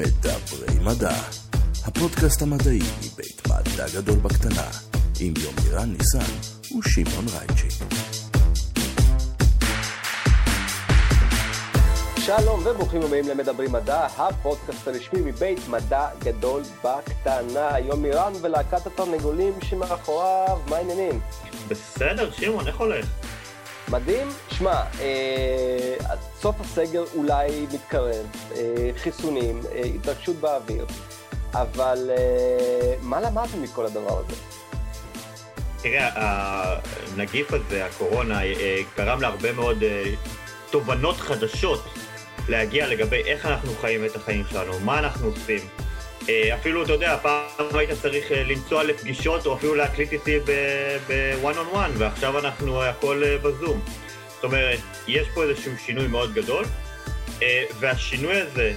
מדברי מדע, הפודקאסט המדעי מבית מדע גדול בקטנה, עם יומירן ניסן ושמעון רייצ'י. שלום וברוכים הבאים למדברי מדע, הפודקאסט הרשמי מבית מדע גדול בקטנה. יומירן ולהקת התרנגולים שמאחוריו, מה העניינים? בסדר, שמעון, איך הולך? מדהים. שמע, אה, סוף הסגר אולי מתקרב, אה, חיסונים, אה, התרגשות באוויר, אבל אה, מה למדנו מכל הדבר הזה? תראה, הנגיף הזה, הקורונה, אה, גרם להרבה מאוד אה, תובנות חדשות להגיע לגבי איך אנחנו חיים את החיים שלנו, מה אנחנו עושים. אה, אפילו, אתה יודע, פעם היית צריך אה, לנסוע לפגישות או אפילו להקליט איתי ב-one on one, ועכשיו אנחנו הכל אה, בזום. זאת אומרת, יש פה איזשהו שינוי מאוד גדול, והשינוי הזה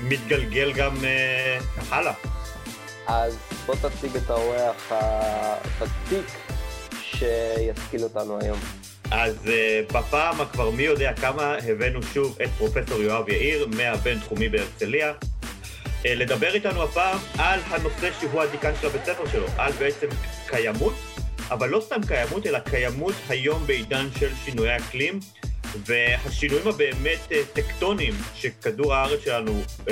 מתגלגל גם הלאה. אז בוא תציג את האורח הוותיק שישכיל אותנו היום. אז uh, בפעם הכבר מי יודע כמה הבאנו שוב את פרופסור יואב יאיר מהבינתחומי בהרצליה, לדבר איתנו הפעם על הנושא שהוא הדיקן של הבית ספר שלו, על בעצם קיימות, אבל לא סתם קיימות, אלא קיימות היום בעידן של שינויי אקלים, והשינויים הבאמת uh, טקטוניים שכדור הארץ שלנו uh,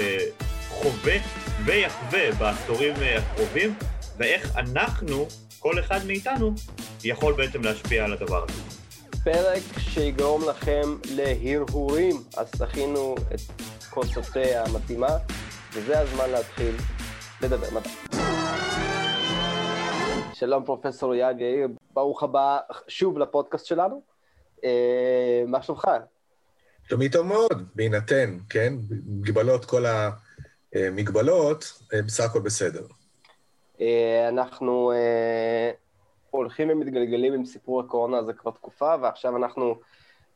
חווה ויחווה בעשורים הקרובים, ואיך אנחנו, כל אחד מאיתנו, יכול בעצם להשפיע על הדבר הזה. פרק שיגרום לכם להרהורים, אז תכינו את כוס התה המתאימה, וזה הזמן להתחיל לדבר. שלום פרופסור יאג יאיר, ברוך הבא שוב לפודקאסט שלנו. אה, מה שלומך? שלומי טוב מאוד, בהינתן, כן? מגבלות כל המגבלות, אה, בסך הכל בסדר. אה, אנחנו הולכים ומתגלגלים עם סיפור הקורונה הזה כבר תקופה, ועכשיו אנחנו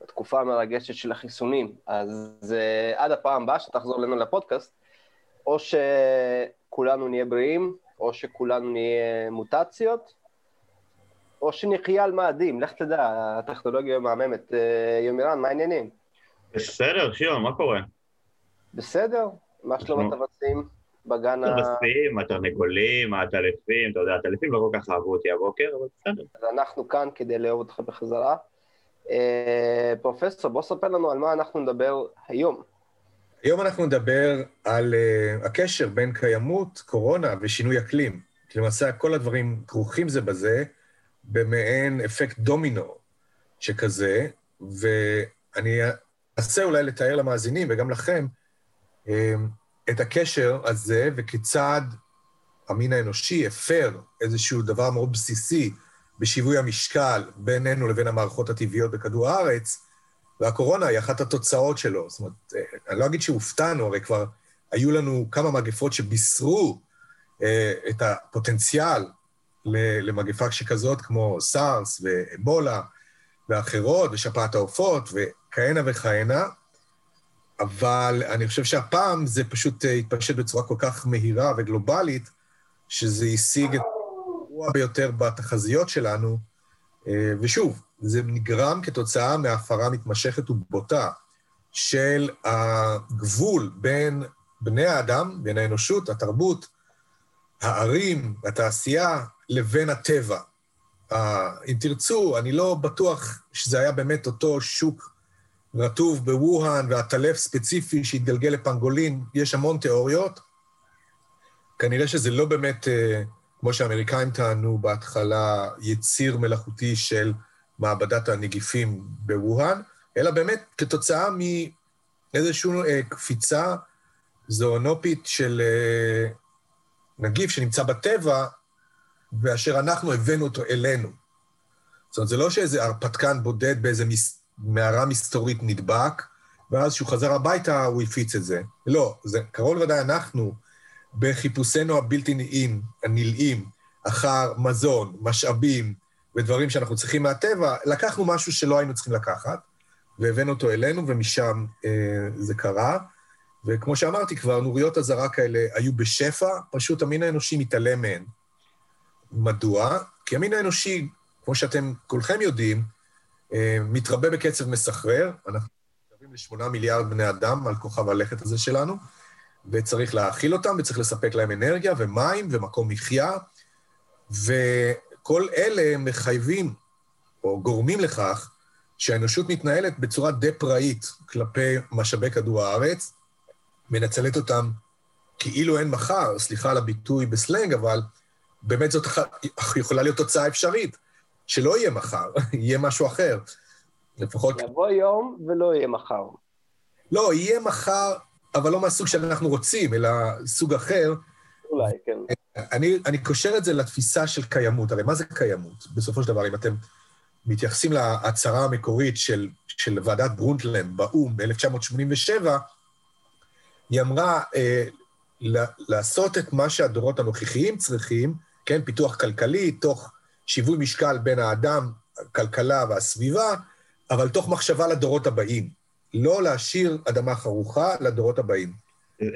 בתקופה המרגשת של החיסונים. אז uh, עד הפעם הבאה שתחזור אלינו לפודקאסט, או שכולנו נהיה בריאים, או שכולנו נהיה מוטציות, או שנחיה על מאדים, לך תדע, הטכנולוגיה מהממת. Uh, יומירן, מה העניינים? בסדר, שיון, מה קורה? בסדר, מה שלום הטווסים? בגן ה... הכבשים, התרנגולים, העטלפים, אתה יודע, העטלפים לא כל כך אהבו אותי הבוקר, אבל בסדר. אז אנחנו כאן כדי לאהוב אותך בחזרה. אה, פרופסור, בוא ספר לנו על מה אנחנו נדבר היום. היום אנחנו נדבר על uh, הקשר בין קיימות, קורונה ושינוי אקלים. כי למעשה כל הדברים כרוכים זה בזה, במעין אפקט דומינו שכזה, ואני אנסה אולי לתאר למאזינים וגם לכם, uh, את הקשר הזה וכיצד המין האנושי הפר איזשהו דבר מאוד בסיסי בשיווי המשקל בינינו לבין המערכות הטבעיות בכדור הארץ, והקורונה היא אחת התוצאות שלו. זאת אומרת, אני לא אגיד שהופתענו, הרי כבר היו לנו כמה מגפות שבישרו אה, את הפוטנציאל למגפה שכזאת, כמו סארס ואבולה ואחרות, ושפעת העופות וכהנה וכהנה, אבל אני חושב שהפעם זה פשוט אה, התפשט בצורה כל כך מהירה וגלובלית, שזה השיג את הגרוע ביותר בתחזיות שלנו. אה, ושוב, זה נגרם כתוצאה מהפרה מתמשכת ובוטה של הגבול בין בני האדם, בין האנושות, התרבות, הערים, התעשייה, לבין הטבע. אם תרצו, אני לא בטוח שזה היה באמת אותו שוק רטוב בווהאן ועטלף ספציפי שהתגלגל לפנגולין, יש המון תיאוריות. כנראה שזה לא באמת, אה, כמו שהאמריקאים טענו בהתחלה, יציר מלאכותי של מעבדת הנגיפים בווהאן, אלא באמת כתוצאה מאיזושהי אה, קפיצה זואונופית של אה, נגיף שנמצא בטבע, ואשר אנחנו הבאנו אותו אלינו. זאת אומרת, זה לא שאיזה הרפתקן בודד באיזה מס... מערה מסתורית נדבק, ואז כשהוא חזר הביתה הוא הפיץ את זה. לא, זה קרוב לוודאי אנחנו, בחיפושינו הבלתי נלאים, הנלאים, אחר מזון, משאבים ודברים שאנחנו צריכים מהטבע, לקחנו משהו שלא היינו צריכים לקחת, והבאנו אותו אלינו, ומשם אה, זה קרה. וכמו שאמרתי כבר, נוריות אזהרה כאלה היו בשפע, פשוט המין האנושי מתעלם מהן. מדוע? כי המין האנושי, כמו שאתם כולכם יודעים, אה, מתרבה בקצב מסחרר, אנחנו מתקרבים לשמונה מיליארד בני אדם על כוכב הלכת הזה שלנו, וצריך להאכיל אותם, וצריך לספק להם אנרגיה ומים ומקום מחיה, וכל אלה מחייבים או גורמים לכך שהאנושות מתנהלת בצורה די פראית כלפי משאבי כדור הארץ, מנצלת אותם כאילו אין מחר, סליחה על הביטוי בסלנג, אבל באמת זאת יכולה להיות תוצאה אפשרית, שלא יהיה מחר, יהיה משהו אחר. לפחות... יבוא יום ולא יהיה מחר. לא, יהיה מחר, אבל לא מהסוג שאנחנו רוצים, אלא סוג אחר. אולי, כן. אני, אני קושר את זה לתפיסה של קיימות. הרי מה זה קיימות? בסופו של דבר, אם אתם מתייחסים להצהרה המקורית של, של ועדת ברונטלנד באו"ם ב-1987, היא אמרה אה, לעשות את מה שהדורות הנוכחיים צריכים, כן, פיתוח כלכלי, תוך שיווי משקל בין האדם, הכלכלה והסביבה, אבל תוך מחשבה לדורות הבאים. לא להשאיר אדמה חרוכה לדורות הבאים.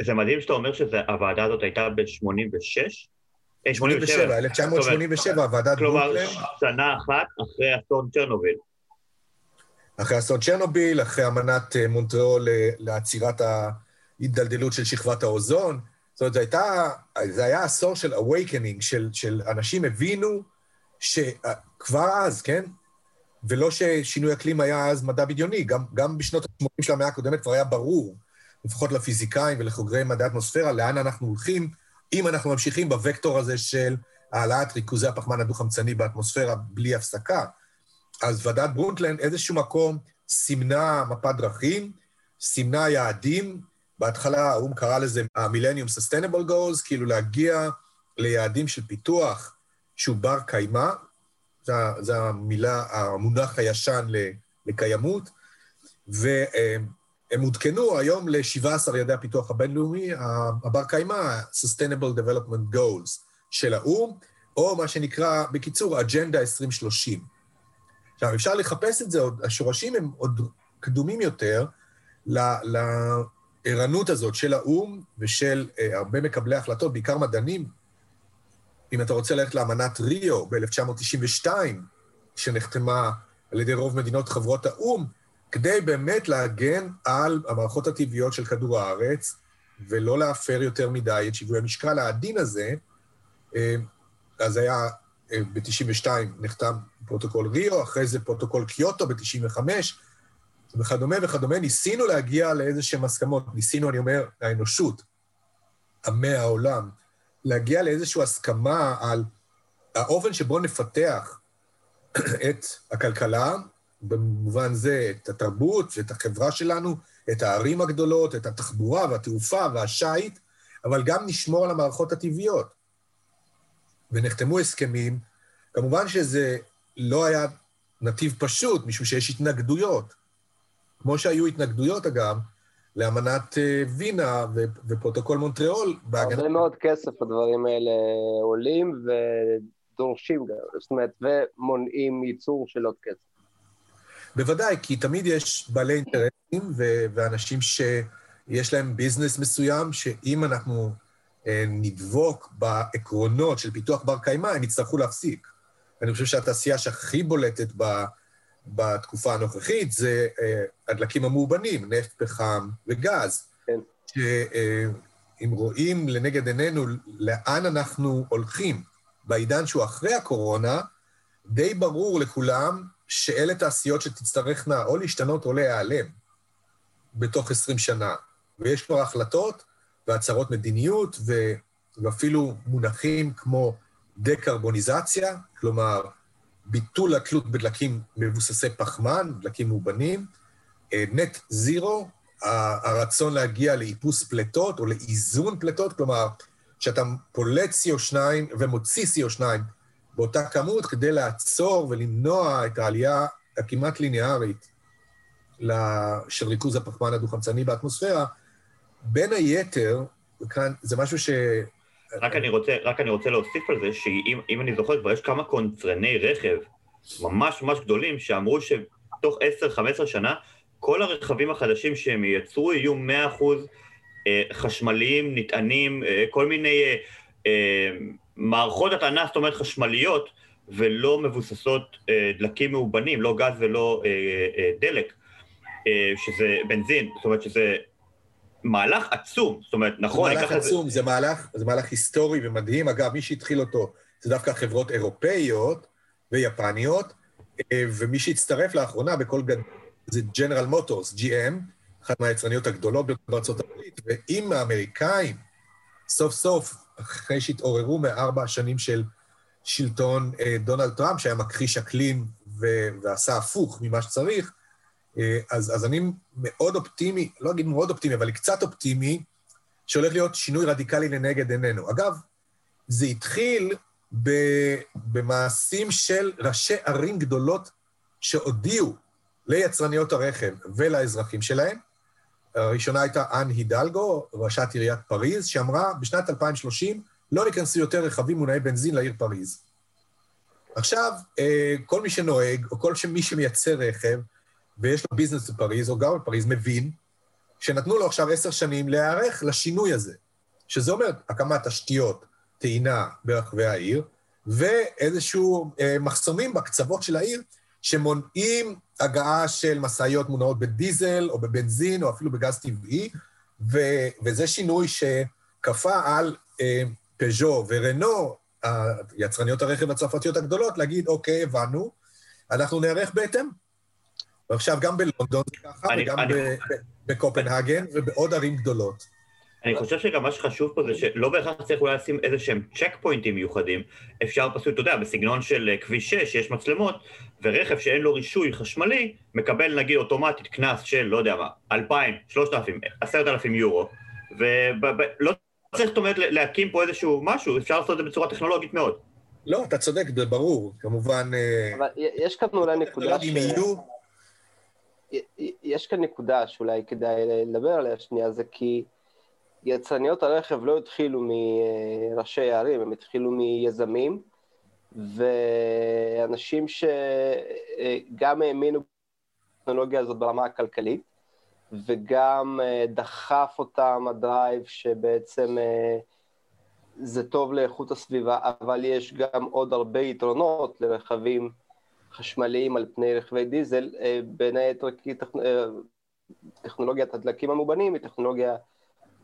זה מדהים שאתה אומר שהוועדה הזאת הייתה ב-86? 87, 1987, ועדת כלומר, שנה אחת אחרי אסון צ'רנוביל. אחרי אסון צ'רנוביל, אחרי אמנת אה, מונטריאול אה, לעצירת ההידלדלות של שכבת האוזון. זאת אומרת, זה, הייתה, זה היה עשור של awakening, של, של אנשים הבינו שכבר אז, כן? ולא ששינוי אקלים היה אז מדע בדיוני, גם, גם בשנות ה-80 של המאה הקודמת כבר היה ברור, לפחות לפיזיקאים ולחוגרי מדעי אטמוספירה, לאן אנחנו הולכים, אם אנחנו ממשיכים בוקטור הזה של העלאת ריכוזי הפחמן הדו-חמצני באטמוספירה בלי הפסקה. אז ועדת ברונטלנד איזשהו מקום סימנה מפת דרכים, סימנה יעדים, בהתחלה האו"ם קרא לזה ה-Millennium Sustainable Goals, כאילו להגיע ליעדים של פיתוח שהוא בר קיימא, זה המילה, המונח הישן לקיימות, והם עודכנו היום ל-17 יעדי הפיתוח הבינלאומי, הבר קיימא, Sustainable Development Goals של האו"ם, או מה שנקרא, בקיצור, אג'נדה 2030. עכשיו, אפשר לחפש את זה עוד, השורשים הם עוד קדומים יותר לערנות הזאת של האו"ם ושל אה, הרבה מקבלי החלטות, בעיקר מדענים, אם אתה רוצה ללכת לאמנת ריו ב-1992, שנחתמה על ידי רוב מדינות חברות האו"ם, כדי באמת להגן על המערכות הטבעיות של כדור הארץ, ולא להפר יותר מדי את שיווי המשקל העדין הזה, אה, אז היה, אה, ב-92 נחתם פרוטוקול ריו, אחרי זה פרוטוקול קיוטו ב-95, וכדומה וכדומה. ניסינו להגיע לאיזה שהן הסכמות. ניסינו, אני אומר, האנושות, עמי העולם, להגיע לאיזושהי הסכמה על האופן שבו נפתח את הכלכלה, במובן זה את התרבות ואת החברה שלנו, את הערים הגדולות, את התחבורה והתעופה והשיט, אבל גם נשמור על המערכות הטבעיות. ונחתמו הסכמים. כמובן שזה לא היה נתיב פשוט, משום שיש התנגדויות. כמו שהיו התנגדויות, אגב, לאמנת אה, וינה ופרוטוקול מונטריאול. בהגנה... הרבה מאוד כסף הדברים האלה עולים ודורשים גם, זאת אומרת, ומונעים ייצור של עוד כסף. בוודאי, כי תמיד יש בעלי אינטרסים ו- ואנשים שיש להם ביזנס מסוים, שאם אנחנו אה, נדבוק בעקרונות של פיתוח בר קיימא, הם יצטרכו להפסיק. אני חושב שהתעשייה שהכי בולטת ב... בתקופה הנוכחית זה אה, הדלקים המאובנים, נפט, פחם וגז. כן. שאם רואים לנגד עינינו לאן אנחנו הולכים בעידן שהוא אחרי הקורונה, די ברור לכולם שאלה תעשיות שתצטרכנה או להשתנות או להיעלם בתוך 20 שנה. ויש כבר החלטות והצהרות מדיניות ואפילו מונחים כמו דקרבוניזציה, כלומר, ביטול התלות בדלקים מבוססי פחמן, דלקים מאובנים, נט זירו, הרצון להגיע לאיפוס פליטות או לאיזון פליטות, כלומר, שאתה פולט CO2 ומוציא CO2 באותה כמות כדי לעצור ולמנוע את העלייה הכמעט ליניארית של ריכוז הפחמן הדו-חמצני באטמוספירה. בין היתר, וכאן זה משהו ש... רק אני רוצה, רק אני רוצה להוסיף על זה, שאם אני זוכר, כבר יש כמה קונצרני רכב ממש ממש גדולים, שאמרו שתוך 10-15 שנה, כל הרכבים החדשים שהם ייצרו יהיו 100% אה, חשמליים, נטענים, אה, כל מיני אה, מערכות הטענה, זאת אומרת חשמליות, ולא מבוססות דלקים מאובנים, לא גז ולא דלק, שזה בנזין, זאת אומרת שזה מהלך עצום, זאת אומרת, נכון, זה מהלך עצום, זה... זה, מהלך, זה מהלך היסטורי ומדהים. אגב, מי שהתחיל אותו זה דווקא חברות אירופאיות ויפניות, אה, ומי שהצטרף לאחרונה בכל גד... זה ג'נרל מוטורס, GM, אחת מהיצרניות הגדולות בארצות הברית, ואם האמריקאים, סוף סוף, אחרי שהתעוררו מארבע השנים של שלטון אה, דונלד טראמפ, שהיה מכחיש אקלים ו- ועשה הפוך ממה שצריך, אה, אז, אז אני מאוד אופטימי, לא אגיד מאוד אופטימי, אבל קצת אופטימי, שהולך להיות שינוי רדיקלי לנגד עינינו. אגב, זה התחיל במעשים של ראשי ערים גדולות שהודיעו ליצרניות הרכב ולאזרחים שלהם. הראשונה הייתה אן הידלגו, ראשת עיריית פריז, שאמרה, בשנת 2030 לא ייכנסו יותר רכבים מונעי בנזין לעיר פריז. עכשיו, אה, כל מי שנוהג, או כל מי שמייצר רכב, ויש לו ביזנס בפריז, או גר בפריז, מבין שנתנו לו עכשיו עשר שנים להיערך לשינוי הזה, שזה אומר הקמת תשתיות טעינה ברחבי העיר, ואיזשהו אה, מחסומים בקצוות של העיר, שמונעים הגעה של משאיות מונעות בדיזל או בבנזין או אפילו בגז טבעי, ו- וזה שינוי שכפה על אה, פז'ו ורנו, יצרניות הרכב הצרפתיות הגדולות, להגיד, אוקיי, הבנו, אנחנו נערך בהתאם. ועכשיו גם בלונדון זה ככה, אני, וגם אני... בקופנהגן ובעוד ערים גדולות. אני חושב שגם מה שחשוב פה זה שלא בהכרח צריך אולי לשים איזה שהם צ'ק פוינטים מיוחדים, אפשר פשוט, אתה יודע, בסגנון של אה, כביש 6 יש מצלמות, ורכב שאין לו רישוי חשמלי, מקבל נגיד אוטומטית קנס של, לא יודע מה, 2,000, 3,000, 10,000 יורו, ולא צריך, זאת אומרת, להקים פה איזשהו משהו, אפשר לעשות את זה בצורה טכנולוגית מאוד. לא, אתה צודק, זה ברור, כמובן... אה, אבל יש כאן אולי נקודה ש... יש כאן נקודה שאולי כדאי לדבר עליה שנייה, זה כי יצרניות הרכב לא התחילו מראשי הערים, הם התחילו מיזמים, ואנשים שגם האמינו בטכנולוגיה הזאת ברמה הכלכלית, וגם דחף אותם הדרייב שבעצם זה טוב לאיכות הסביבה, אבל יש גם עוד הרבה יתרונות לרכבים חשמליים על פני רכבי דיזל, בין היתר כי טכנולוגיית הדלקים המובנים היא טכנולוגיה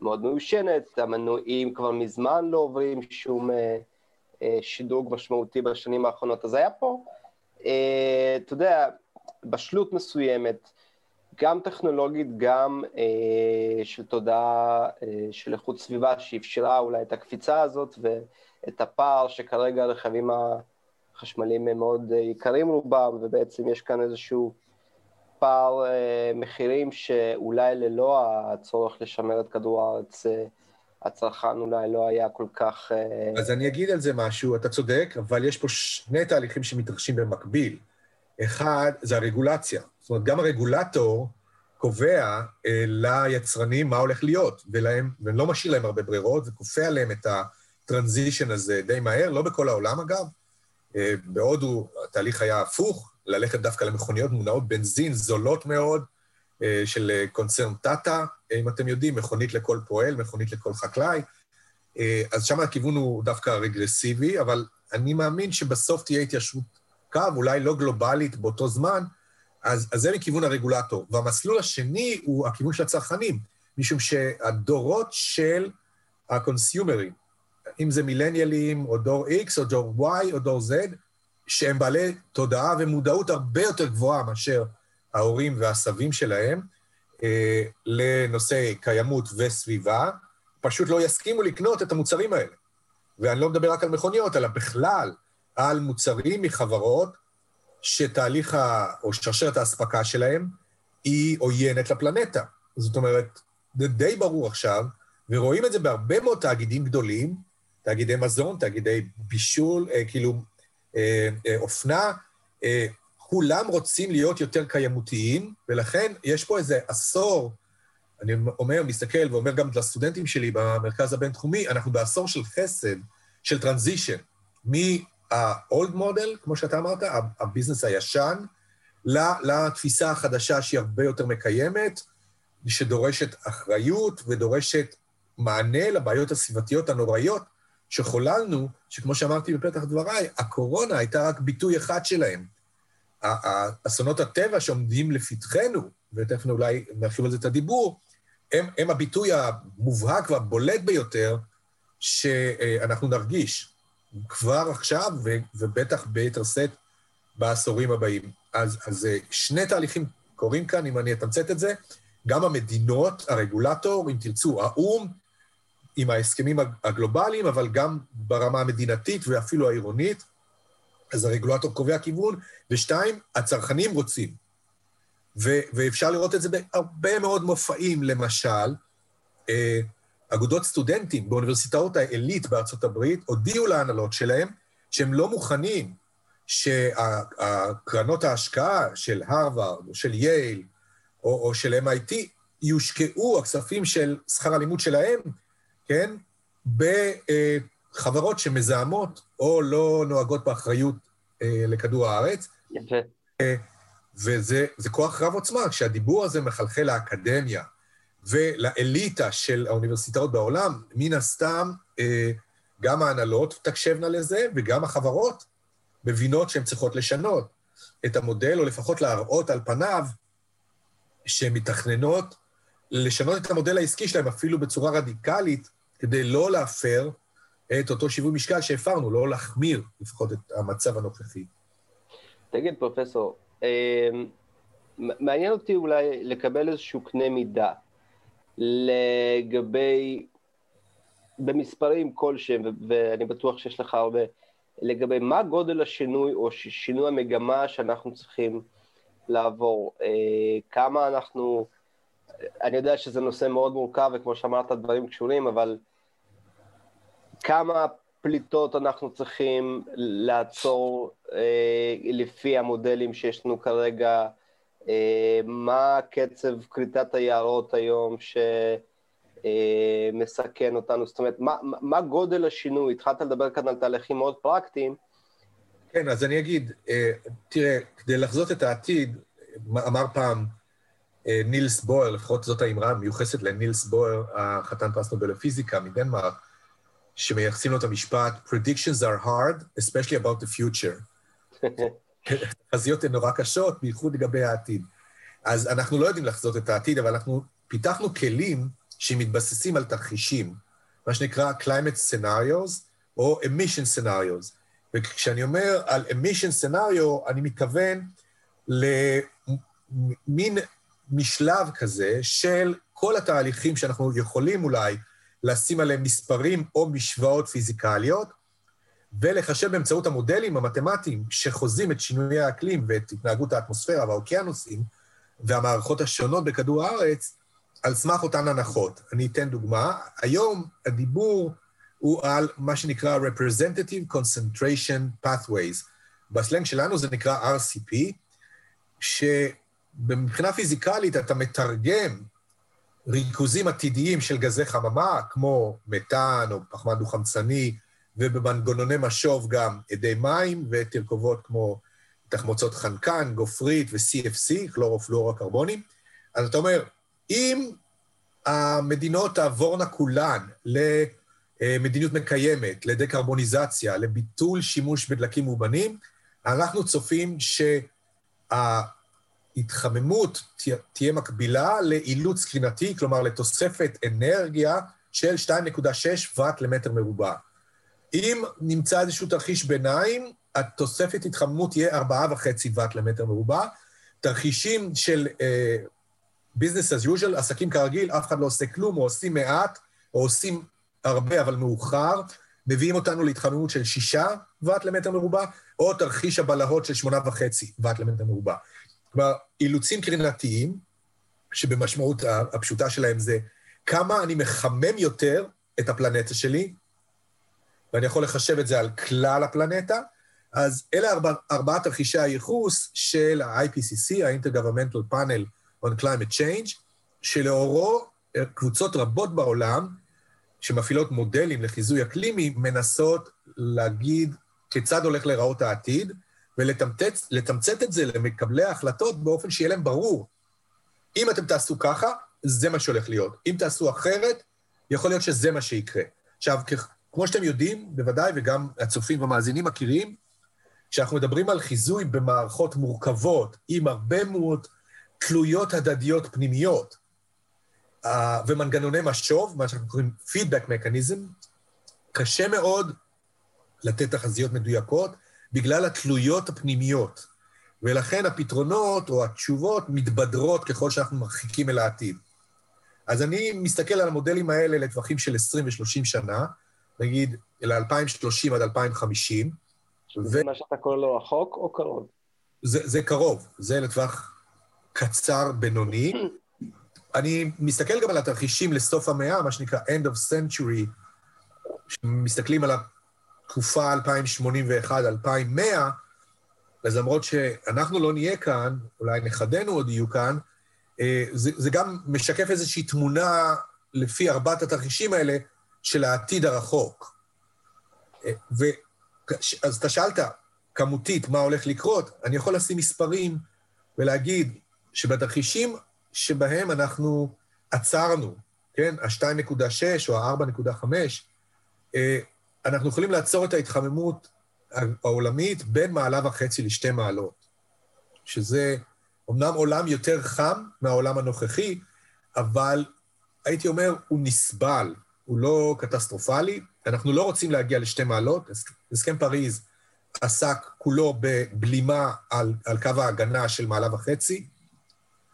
מאוד מיושנת, המנועים כבר מזמן לא עוברים שום אה, אה, שדרוג משמעותי בשנים האחרונות. אז היה פה, אה, אתה יודע, בשלות מסוימת, גם טכנולוגית, גם אה, של תודעה אה, של איכות סביבה, שאפשרה אולי את הקפיצה הזאת ואת הפער שכרגע הרכבים החשמליים הם מאוד אה, יקרים רובם, ובעצם יש כאן איזשהו פער אה, מחירים שאולי ללא הצורך לשמר את כדור הארץ, אה, הצרכן אולי לא היה כל כך... אה... אז אני אגיד על זה משהו, אתה צודק, אבל יש פה שני תהליכים שמתרחשים במקביל. אחד, זה הרגולציה. זאת אומרת, גם הרגולטור קובע אה, ליצרנים מה הולך להיות, ולהם, ולא משאיר להם הרבה ברירות, וכופה עליהם את הטרנזישן הזה די מהר, לא בכל העולם אגב. אה, בהודו התהליך היה הפוך, ללכת דווקא למכוניות מונעות בנזין זולות מאוד, אה, של אה, קונצרן טאטה, אם אתם יודעים, מכונית לכל פועל, מכונית לכל חקלאי. אז שם הכיוון הוא דווקא רגרסיבי, אבל אני מאמין שבסוף תהיה התיישבות קו, אולי לא גלובלית באותו זמן, אז, אז זה מכיוון הרגולטור. והמסלול השני הוא הכיוון של הצרכנים, משום שהדורות של הקונסיומרים, אם זה מילניאלים, או דור X, או דור Y, או דור Z, שהם בעלי תודעה ומודעות הרבה יותר גבוהה מאשר ההורים והסבים שלהם אה, לנושא קיימות וסביבה, פשוט לא יסכימו לקנות את המוצרים האלה. ואני לא מדבר רק על מכוניות, אלא בכלל על מוצרים מחברות שתהליך ה... או שרשרת האספקה שלהם היא עוינת לפלנטה. זאת אומרת, זה די ברור עכשיו, ורואים את זה בהרבה מאוד תאגידים גדולים, תאגידי מזון, תאגידי בישול, אה, כאילו אה, אה, אופנה, אה, כולם רוצים להיות יותר קיימותיים, ולכן יש פה איזה עשור, אני אומר, מסתכל ואומר גם לסטודנטים שלי במרכז הבינתחומי, אנחנו בעשור של חסד, של טרנזישן, מה-old model, כמו שאתה אמרת, הביזנס הישן, לתפיסה החדשה שהיא הרבה יותר מקיימת, שדורשת אחריות ודורשת מענה לבעיות הסביבתיות הנוראיות שחוללנו, שכמו שאמרתי בפתח דבריי, הקורונה הייתה רק ביטוי אחד שלהם. אסונות הטבע שעומדים לפתחנו, ותכף אולי נרחיב על זה את הדיבור, הם, הם הביטוי המובהק והבולט ביותר שאנחנו נרגיש כבר עכשיו, ובטח ביתר שאת בעשורים הבאים. אז, אז שני תהליכים קורים כאן, אם אני אתמצת את זה. גם המדינות, הרגולטור, אם תרצו, האו"ם, עם ההסכמים הגלובליים, אבל גם ברמה המדינתית ואפילו העירונית. אז הרגולטור קובע כיוון, ושתיים, הצרכנים רוצים. ו- ואפשר לראות את זה בהרבה מאוד מופעים, למשל, אה, אגודות סטודנטים באוניברסיטאות העילית בארצות הברית הודיעו להנהלות שלהם שהם לא מוכנים שהקרנות ההשקעה של הרווארד או של יייל או, או של MIT יושקעו הכספים של שכר הלימוד שלהם, כן, בחברות שמזהמות או לא נוהגות באחריות אה, לכדור הארץ. יפה. אה, וזה כוח רב עוצמה, כשהדיבור הזה מחלחל לאקדמיה ולאליטה של האוניברסיטאות בעולם, מן הסתם אה, גם ההנהלות תקשבנה לזה וגם החברות מבינות שהן צריכות לשנות את המודל, או לפחות להראות על פניו שהן מתכננות לשנות את המודל העסקי שלהם אפילו בצורה רדיקלית, כדי לא להפר את אותו שיווי משקל שהפרנו, לא להחמיר לפחות את המצב הנוכחי. תגיד, פרופסור, אה, מעניין אותי אולי לקבל איזשהו קנה מידה לגבי, במספרים כלשהם, ואני בטוח שיש לך הרבה, לגבי מה גודל השינוי או שינוי המגמה שאנחנו צריכים לעבור, אה, כמה אנחנו, אני יודע שזה נושא מאוד מורכב וכמו שאמרת דברים קשורים, אבל כמה פליטות אנחנו צריכים לעצור אה, לפי המודלים שיש לנו כרגע, אה, מה קצב כריתת היערות היום שמסכן אותנו, זאת אומרת, מה, מה גודל השינוי? התחלת לדבר כאן על תהליכים מאוד פרקטיים. כן, אז אני אגיד, אה, תראה, כדי לחזות את העתיד, אמר פעם אה, נילס בויר, לפחות זאת האמרה המיוחסת לנילס בויר, החתן פרס נובל לפיזיקה מדנמרק, שמייחסים לו את המשפט, Predictions are hard, especially about the future. תחזיות הן נורא קשות, בייחוד לגבי העתיד. אז אנחנו לא יודעים לחזות את העתיד, אבל אנחנו פיתחנו כלים שמתבססים על תרחישים, מה שנקרא climate scenarios או emission scenarios. וכשאני אומר על emission scenario, אני מתכוון למין משלב כזה של כל התהליכים שאנחנו יכולים אולי לשים עליהם מספרים או משוואות פיזיקליות, ולחשב באמצעות המודלים המתמטיים שחוזים את שינויי האקלים ואת התנהגות האטמוספירה והאוקיינוסים והמערכות השונות בכדור הארץ, על סמך אותן הנחות. אני אתן דוגמה. היום הדיבור הוא על מה שנקרא Representative Concentration Pathways. בסלנג שלנו זה נקרא RCP, שמבחינה פיזיקלית אתה מתרגם ריכוזים עתידיים של גזי חממה, כמו מתאן או פחמן דו-חמצני, ובמנגנוני משוב גם אדי מים ותרכובות כמו תחמוצות חנקן, גופרית ו-CFC, כלורופלואורקרבונים. אז אתה אומר, אם המדינות תעבורנה כולן למדיניות מקיימת, לדקרבוניזציה, לביטול שימוש בדלקים מאובנים, אנחנו צופים שההתחממות תהיה מקבילה לאילוץ קרינתי, כלומר לתוספת אנרגיה של 2.6 ואט למטר מרובע. אם נמצא איזשהו תרחיש ביניים, התוספת התחממות תהיה 4.5 ואט למטר מרובע. תרחישים של uh, business as usual, עסקים כרגיל, אף אחד לא עושה כלום, או עושים מעט, או עושים הרבה אבל מאוחר, מביאים אותנו להתחממות של 6 ואט למטר מרובע, או תרחיש הבלהות של 8.5 ואט למטר מרובע. כלומר, אילוצים קרינתיים, שבמשמעות הפשוטה שלהם זה כמה אני מחמם יותר את הפלנטה שלי, ואני יכול לחשב את זה על כלל הפלנטה, אז אלה ארבע, ארבעת תרחישי הייחוס של ה-IPCC, ה-Intergovernmental Panel on Climate Change, שלאורו אה, קבוצות רבות בעולם, שמפעילות מודלים לחיזוי אקלימי, מנסות להגיד כיצד הולך להיראות העתיד, ולתמצת את זה למקבלי ההחלטות באופן שיהיה להם ברור. אם אתם תעשו ככה, זה מה שהולך להיות. אם תעשו אחרת, יכול להיות שזה מה שיקרה. עכשיו, כמו שאתם יודעים, בוודאי, וגם הצופים והמאזינים מכירים, כשאנחנו מדברים על חיזוי במערכות מורכבות, עם הרבה מאוד תלויות הדדיות פנימיות, ומנגנוני משוב, מה שאנחנו קוראים פידבק מקניזם, קשה מאוד לתת תחזיות מדויקות בגלל התלויות הפנימיות. ולכן הפתרונות או התשובות מתבדרות ככל שאנחנו מרחיקים אל העתיד. אז אני מסתכל על המודלים האלה לטווחים של 20 ו-30 שנה, נגיד ל-2030 עד 2050. זה ו... מה שאתה קורא לו רחוק או קרוב? זה, זה קרוב, זה לטווח קצר בינוני. אני מסתכל גם על התרחישים לסוף המאה, מה שנקרא End of Century, שמסתכלים על התקופה 2081-2100, אז למרות שאנחנו לא נהיה כאן, אולי נכדינו עוד יהיו כאן, אה, זה, זה גם משקף איזושהי תמונה לפי ארבעת התרחישים האלה של העתיד הרחוק. אה, ו... אז אתה שאלת, כמותית, מה הולך לקרות? אני יכול לשים מספרים ולהגיד שבתרחישים שבהם אנחנו עצרנו, כן, ה-2.6 או ה-4.5, אה, אנחנו יכולים לעצור את ההתחממות העולמית בין מעלה וחצי לשתי מעלות, שזה אמנם עולם יותר חם מהעולם הנוכחי, אבל הייתי אומר, הוא נסבל, הוא לא קטסטרופלי. אנחנו לא רוצים להגיע לשתי מעלות. הסכם פריז עסק כולו בבלימה על, על קו ההגנה של מעלה וחצי.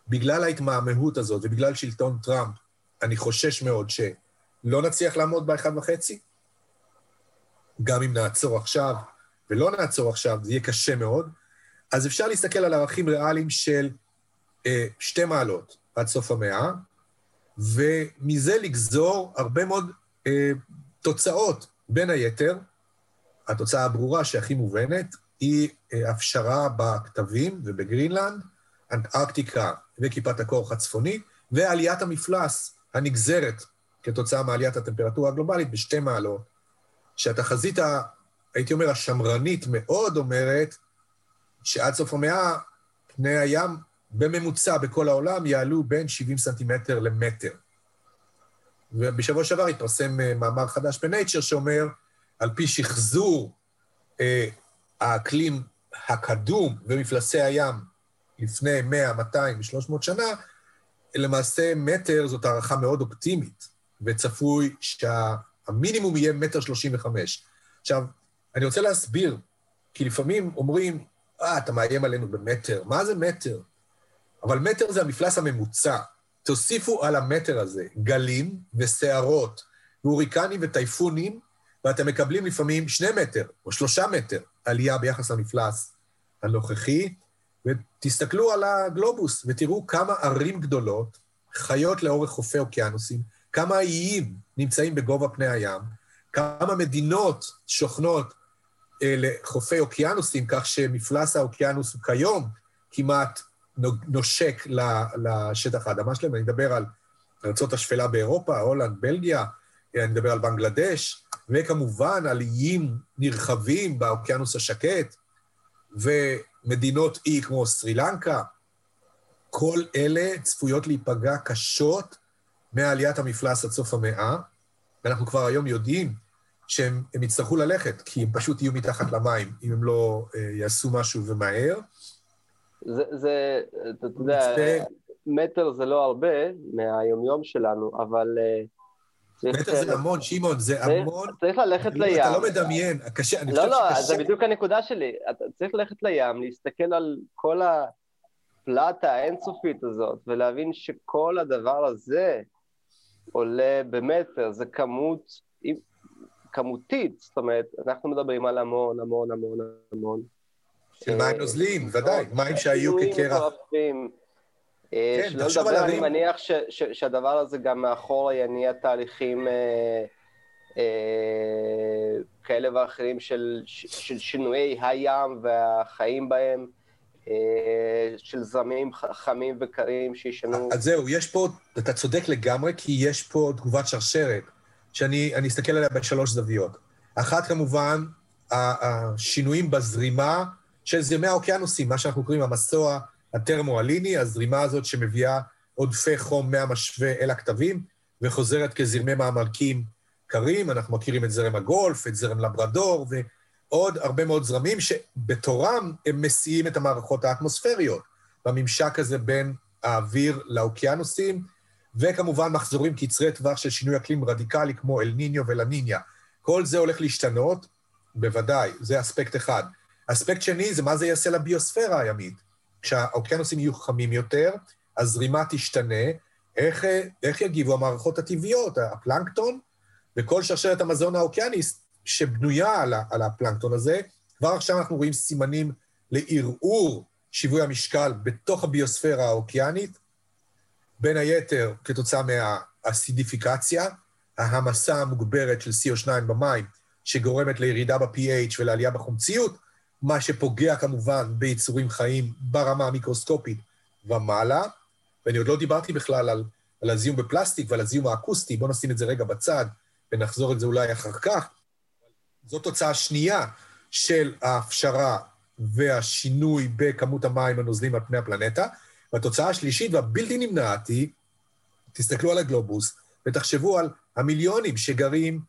בגלל ההתמהמהות הזאת ובגלל שלטון טראמפ, אני חושש מאוד שלא נצליח לעמוד באחד וחצי. גם אם נעצור עכשיו ולא נעצור עכשיו, זה יהיה קשה מאוד. אז אפשר להסתכל על ערכים ריאליים של אה, שתי מעלות עד סוף המאה, ומזה לגזור הרבה מאוד אה, תוצאות. בין היתר, התוצאה הברורה שהכי מובנת היא אה, הפשרה בכתבים ובגרינלנד, אנטארקטיקה וכיפת הכוח הצפונית, ועליית המפלס הנגזרת כתוצאה מעליית הטמפרטורה הגלובלית בשתי מעלות, שהתחזית, הייתי אומר, השמרנית מאוד אומרת שעד סוף המאה פני הים בממוצע בכל העולם יעלו בין 70 סנטימטר למטר. ובשבוע שעבר התפרסם אה, מאמר חדש בנייצ'ר שאומר, על פי שחזור אה, האקלים הקדום ומפלסי הים לפני 100, 200 ו-300 שנה, למעשה מטר זאת הערכה מאוד אופטימית, וצפוי שהמינימום יהיה מטר שלושים וחמש. עכשיו, אני רוצה להסביר, כי לפעמים אומרים, אה, אתה מאיים עלינו במטר. מה זה מטר? אבל מטר זה המפלס הממוצע. תוסיפו על המטר הזה גלים וסערות, והוריקנים וטייפונים, ואתם מקבלים לפעמים שני מטר או שלושה מטר עלייה ביחס למפלס הנוכחי, ותסתכלו על הגלובוס ותראו כמה ערים גדולות חיות לאורך חופי אוקיינוסים, כמה איים נמצאים בגובה פני הים, כמה מדינות שוכנות אה, לחופי אוקיינוסים, כך שמפלס האוקיינוס הוא כיום כמעט נושק לשטח האדמה שלהם. אני מדבר על ארצות השפלה באירופה, הולנד, בלגיה, אה, אני מדבר על בנגלדש, וכמובן על איים נרחבים באוקיינוס השקט, ומדינות אי כמו סרי לנקה. כל אלה צפויות להיפגע קשות מעליית המפלס עד סוף המאה, ואנחנו כבר היום יודעים שהם יצטרכו ללכת, כי הם פשוט יהיו מתחת למים, אם הם לא uh, יעשו משהו ומהר. זה, זה אתה יודע, מטר זה לא הרבה מהיומיום שלנו, אבל... Uh, מטר זה המון, שמעון, זה המון. צריך ללכת לים. אתה לא מדמיין, קשה, אני לא, חושב לא, שקשה. לא, לא, זה בדיוק הנקודה שלי. אתה צריך ללכת לים, להסתכל על כל הפלטה האינסופית הזאת, ולהבין שכל הדבר הזה עולה במטר, זה כמות, כמותית, זאת אומרת, אנחנו מדברים על המון, המון, המון, המון. של מים נוזליים, ודאי, מים שהיו כקרח. אה, כן, שלא לדבר, אני מניח ש, ש, שהדבר הזה גם מאחורה יניע תהליכים אה, אה, כאלה ואחרים של, של שינויי הים והחיים בהם, אה, של זרמים חמים וקרים שישנו. אז זהו, יש פה, אתה צודק לגמרי, כי יש פה תגובת שרשרת. שאני אסתכל עליה בשלוש זוויות. אחת, כמובן, השינויים בזרימה של זרמי האוקיינוסים, מה שאנחנו קוראים המסוע הטרמואליני, הזרימה הזאת שמביאה עודפי חום מהמשווה אל הכתבים, וחוזרת כזרמי מעמקים קרים. אנחנו מכירים את זרם הגולף, את זרם לברדור, ועוד הרבה מאוד זרמים שבתורם הם מסיעים את המערכות האטמוספריות, בממשק הזה בין האוויר לאוקיינוסים, וכמובן מחזורים קצרי טווח של שינוי אקלים רדיקלי כמו אל ניניו ולניניה. כל זה הולך להשתנות, בוודאי, זה אספקט אחד. אספקט שני זה מה זה יעשה לביוספירה הימית. כשהאוקיינוסים יהיו חמים יותר, הזרימה תשתנה, איך, איך יגיבו המערכות הטבעיות, הפלנקטון וכל שרשרת המזון האוקיינית שבנויה על, על הפלנקטון הזה. כבר עכשיו אנחנו רואים סימנים לערעור שיווי המשקל בתוך הביוספירה האוקיינית, בין היתר כתוצאה מהאסידיפיקציה, ההמסה המוגברת של CO2 במים, שגורמת לירידה ב-pH ולעלייה בחומציות, מה שפוגע כמובן ביצורים חיים ברמה המיקרוסקופית ומעלה. ואני עוד לא דיברתי בכלל על, על הזיהום בפלסטיק ועל הזיהום האקוסטי, בואו נשים את זה רגע בצד ונחזור את זה אולי אחר כך. זו תוצאה שנייה של ההפשרה והשינוי בכמות המים הנוזלים על פני הפלנטה. והתוצאה השלישית והבלתי נמנעת היא, תסתכלו על הגלובוס ותחשבו על המיליונים שגרים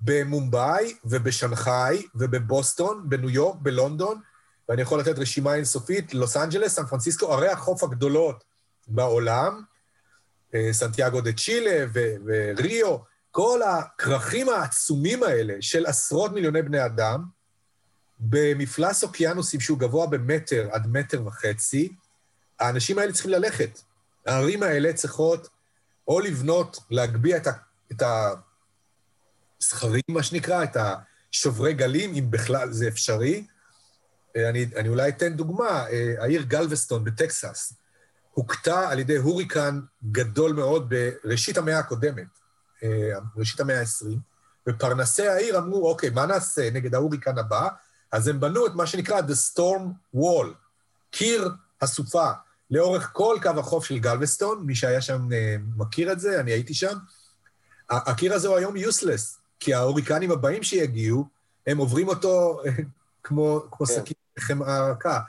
במומבאי ובשנגחאי ובבוסטון, בניו יורק, בלונדון, ואני יכול לתת רשימה אינסופית, לוס אנג'לס, סן פרנסיסקו, ערי החוף הגדולות בעולם, אה, סנטיאגו דה צ'ילה וריו, כל הכרכים העצומים האלה של עשרות מיליוני בני אדם, במפלס אוקיינוסים שהוא גבוה במטר עד מטר וחצי, האנשים האלה צריכים ללכת. הערים האלה צריכות או לבנות, להגביה את, ה, את הזכרים, מה שנקרא, את השוברי גלים, אם בכלל זה אפשרי. אני, אני אולי אתן דוגמה, העיר גלווסטון בטקסס הוכתה על ידי הוריקן גדול מאוד בראשית המאה הקודמת, ראשית המאה ה-20, ופרנסי העיר אמרו, אוקיי, מה נעשה נגד ההוריקן הבא? אז הם בנו את מה שנקרא The Storm Wall, קיר הסופה, לאורך כל קו החוף של גלווסטון, מי שהיה שם אה, מכיר את זה, אני הייתי שם. הקיר הזה הוא היום יוסלס, כי ההוריקנים הבאים שיגיעו, הם עוברים אותו אה, כמו, כמו כן. סכין חמאה רכה.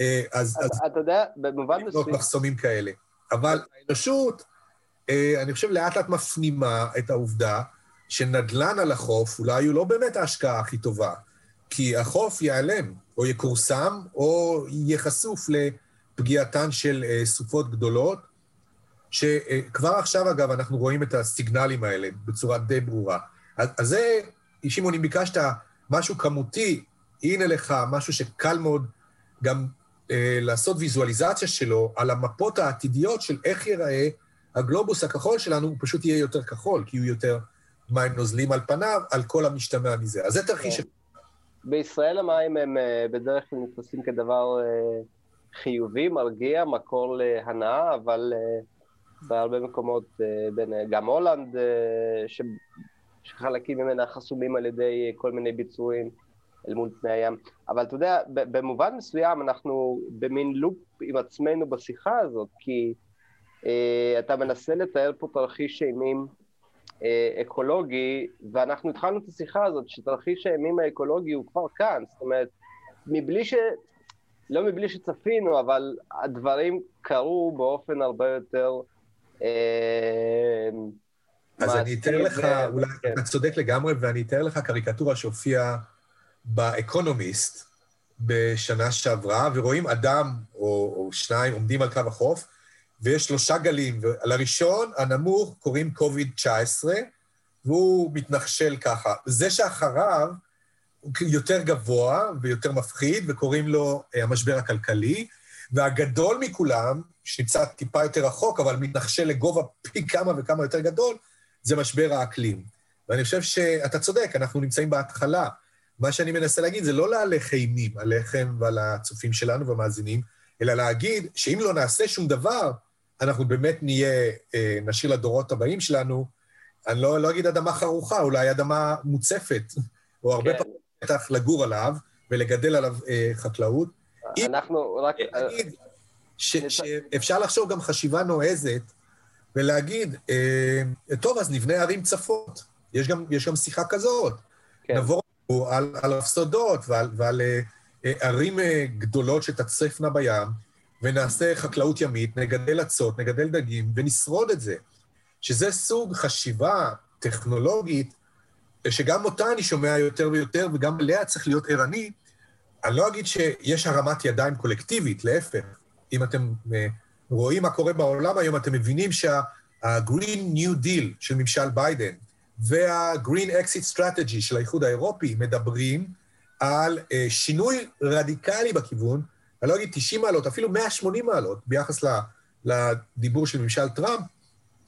אה, אז... אז אתה יודע, במובן מסוים... מחסומים כאלה. אבל האנושות, אני חושב, לאט לאט מפנימה את העובדה שנדל"ן על החוף אולי הוא לא באמת ההשקעה הכי טובה, כי החוף ייעלם, או יכורסם, או יהיה חשוף ל... פגיעתן של uh, סופות גדולות, שכבר עכשיו, אגב, אנחנו רואים את הסיגנלים האלה בצורה די ברורה. אז, אז זה, שמעון, אם ביקשת משהו כמותי, הנה לך משהו שקל מאוד גם uh, לעשות ויזואליזציה שלו על המפות העתידיות של איך ייראה הגלובוס הכחול שלנו, הוא פשוט יהיה יותר כחול, כי הוא יותר מים נוזלים על פניו, על כל המשתמע מזה. אז זה תרחיש... כן. בישראל המים הם uh, בדרך כלל נתפסים כדבר... Uh... חיובי, מרגיע, מקור להנאה, אבל uh, בהרבה מקומות, בין, גם הולנד, ש, שחלקים ממנה חסומים על ידי כל מיני ביצועים אל מול פני הים. אבל אתה יודע, במובן מסוים אנחנו במין לופ עם עצמנו בשיחה הזאת, כי אתה מנסה לתאר פה תרחיש אימים uh, אקולוגי, ואנחנו התחלנו את השיחה הזאת, שתרחיש האימים האקולוגי הוא כבר כאן, זאת אומרת, מבלי ש... לא מבלי שצפינו, אבל הדברים קרו באופן הרבה יותר... אה, אז אני אתאר לך, אולי כן. אתה צודק לגמרי, ואני אתאר לך קריקטורה שהופיעה באקונומיסט בשנה שעברה, ורואים אדם או, או שניים עומדים על קו החוף, ויש שלושה גלים, ולראשון, הנמוך, קוראים קוביד-19, והוא מתנחשל ככה. זה שאחריו, הוא יותר גבוה ויותר מפחיד, וקוראים לו אה, המשבר הכלכלי, והגדול מכולם, שנמצא טיפה יותר רחוק, אבל מתנחשל לגובה פי כמה וכמה יותר גדול, זה משבר האקלים. ואני חושב שאתה צודק, אנחנו נמצאים בהתחלה. מה שאני מנסה להגיד זה לא להלך אימים עליכם ועל הצופים שלנו והמאזינים, אלא להגיד שאם לא נעשה שום דבר, אנחנו באמת נהיה, אה, נשאיר לדורות הבאים שלנו, אני לא, לא אגיד אדמה חרוכה, אולי אדמה מוצפת, או הרבה כן. פעמים בטח לגור עליו ולגדל עליו אה, חקלאות. אנחנו רק... להגיד שאפשר לחשוב גם חשיבה נועזת ולהגיד, אה, טוב, אז נבנה ערים צפות. יש גם, יש גם שיחה כזאת. כן. נבוא על, על הפסודות ועל, ועל אה, אה, ערים אה, גדולות שתצפנה בים, ונעשה חקלאות ימית, נגדל אצות, נגדל דגים, ונשרוד את זה. שזה סוג חשיבה טכנולוגית שגם אותה אני שומע יותר ויותר, וגם עליה צריך להיות ערני. אני לא אגיד שיש הרמת ידיים קולקטיבית, להפך. אם אתם אה, רואים מה קורה בעולם היום, אתם מבינים ה-Green New Deal של ממשל ביידן וה-Green Exit Strategy של האיחוד האירופי מדברים על uh, שינוי רדיקלי בכיוון, אני לא אגיד 90 מעלות, אפילו 180 מעלות ביחס לדיבור של ממשל טראמפ,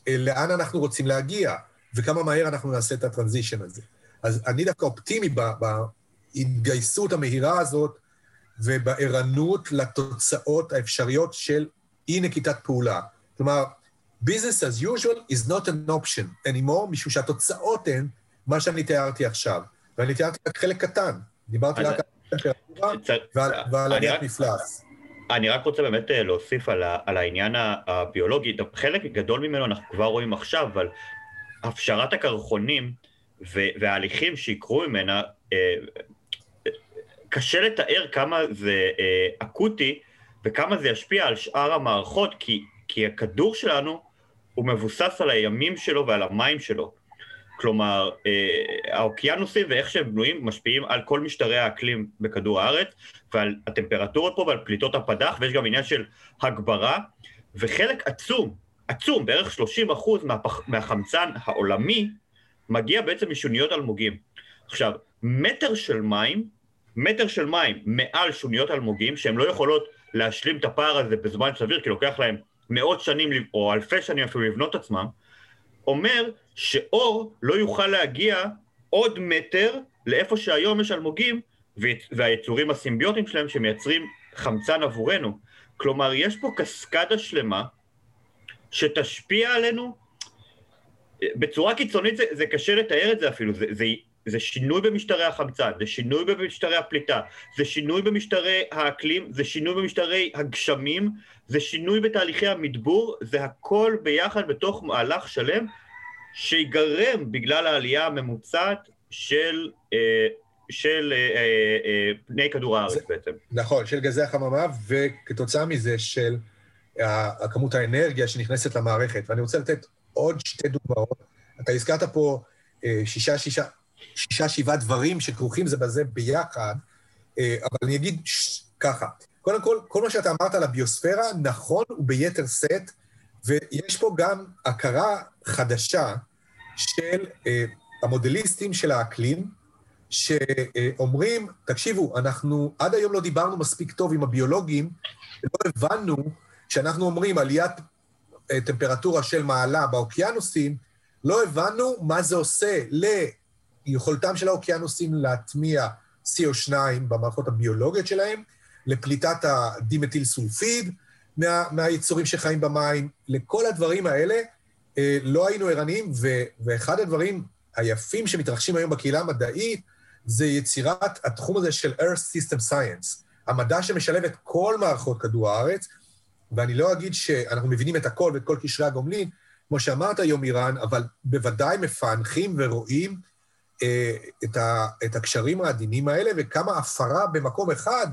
אה, לאן אנחנו רוצים להגיע, וכמה מהר אנחנו נעשה את הטרנזישן הזה. אז אני דווקא אופטימי בהתגייסות המהירה הזאת ובערנות לתוצאות האפשריות של אי-נקיטת פעולה. כלומר, business as usual is not an option anymore, משום שהתוצאות הן מה שאני תיארתי עכשיו. ואני תיארתי רק חלק קטן. דיברתי רק על ועל עליית מפלס. אני רק רוצה באמת אה, להוסיף על, ה, על העניין הביולוגי, חלק גדול ממנו אנחנו כבר רואים עכשיו, אבל הפשרת הקרחונים וההליכים שיקרו ממנה, אה, קשה לתאר כמה זה אה, אקוטי וכמה זה ישפיע על שאר המערכות, כי, כי הכדור שלנו הוא מבוסס על הימים שלו ועל המים שלו. כלומר, אה, האוקיינוסים ואיך שהם בנויים משפיעים על כל משטרי האקלים בכדור הארץ, ועל הטמפרטורות פה ועל פליטות הפדח, ויש גם עניין של הגברה, וחלק עצום, עצום, בערך 30 אחוז מהפח, מהחמצן העולמי, מגיע בעצם משוניות אלמוגים. עכשיו, מטר של מים, מטר של מים מעל שוניות אלמוגים, שהן לא יכולות להשלים את הפער הזה בזמן סביר, כי לוקח להם מאות שנים או אלפי שנים אפילו לבנות עצמם, אומר שאור לא יוכל להגיע עוד מטר לאיפה שהיום יש אלמוגים והיצורים הסימביוטיים שלהם שמייצרים חמצן עבורנו. כלומר, יש פה קסקדה שלמה שתשפיע עלינו בצורה קיצונית, זה, זה קשה לתאר את זה אפילו, זה, זה, זה שינוי במשטרי החמצן, זה שינוי במשטרי הפליטה, זה שינוי במשטרי האקלים, זה שינוי במשטרי הגשמים, זה שינוי בתהליכי המדבור, זה הכל ביחד בתוך מהלך שלם שיגרם בגלל העלייה הממוצעת של, אה, של אה, אה, פני כדור הארץ זה, בעצם. נכון, של גזי החממה, וכתוצאה מזה של כמות האנרגיה שנכנסת למערכת. ואני רוצה לתת עוד שתי דוגמאות. אתה הזכרת פה שישה, שישה, שישה, שבעה דברים שכרוכים זה בזה ביחד, אבל אני אגיד ש... ככה. קודם כל, כל מה שאתה אמרת על הביוספירה נכון וביתר שאת, ויש פה גם הכרה חדשה של אה, המודליסטים של האקלים, שאומרים, תקשיבו, אנחנו עד היום לא דיברנו מספיק טוב עם הביולוגים, לא הבנו, כשאנחנו אומרים עליית אה, טמפרטורה של מעלה באוקיינוסים, לא הבנו מה זה עושה ליכולתם של האוקיינוסים להטמיע CO2 במערכות הביולוגיות שלהם, לפליטת הדימטיל סולפיד מה, מהיצורים שחיים במים, לכל הדברים האלה אה, לא היינו ערניים, ו, ואחד הדברים היפים שמתרחשים היום בקהילה המדעית זה יצירת התחום הזה של Earth System Science, המדע שמשלב את כל מערכות כדור הארץ, ואני לא אגיד שאנחנו מבינים את הכל ואת כל קשרי הגומלין, כמו שאמרת היום, איראן, אבל בוודאי מפענחים ורואים אה, את, ה, את הקשרים העדינים האלה, וכמה הפרה במקום אחד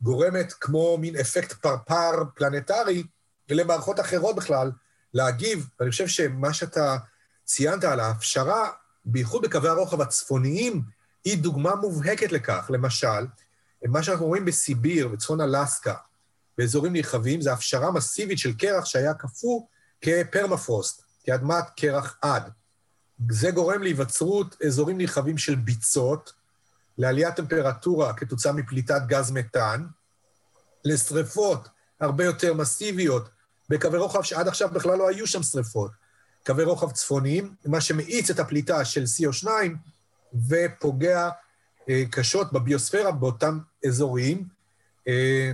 גורמת כמו מין אפקט פרפר פלנטרי, ולמערכות אחרות בכלל להגיב. ואני חושב שמה שאתה ציינת על ההפשרה, בייחוד בקווי הרוחב הצפוניים, היא דוגמה מובהקת לכך. למשל, מה שאנחנו רואים בסיביר, בצפון אלסקה, באזורים נרחבים, זה הפשרה מסיבית של קרח שהיה קפוא כפרמפרוסט, כאדמת קרח עד. זה גורם להיווצרות אזורים נרחבים של ביצות, לעליית טמפרטורה כתוצאה מפליטת גז מתאן, לשרפות הרבה יותר מסיביות בקווי רוחב שעד עכשיו בכלל לא היו שם שרפות, קווי רוחב צפוניים, מה שמאיץ את הפליטה של CO2 ופוגע אה, קשות בביוספירה באותם אזורים. אה,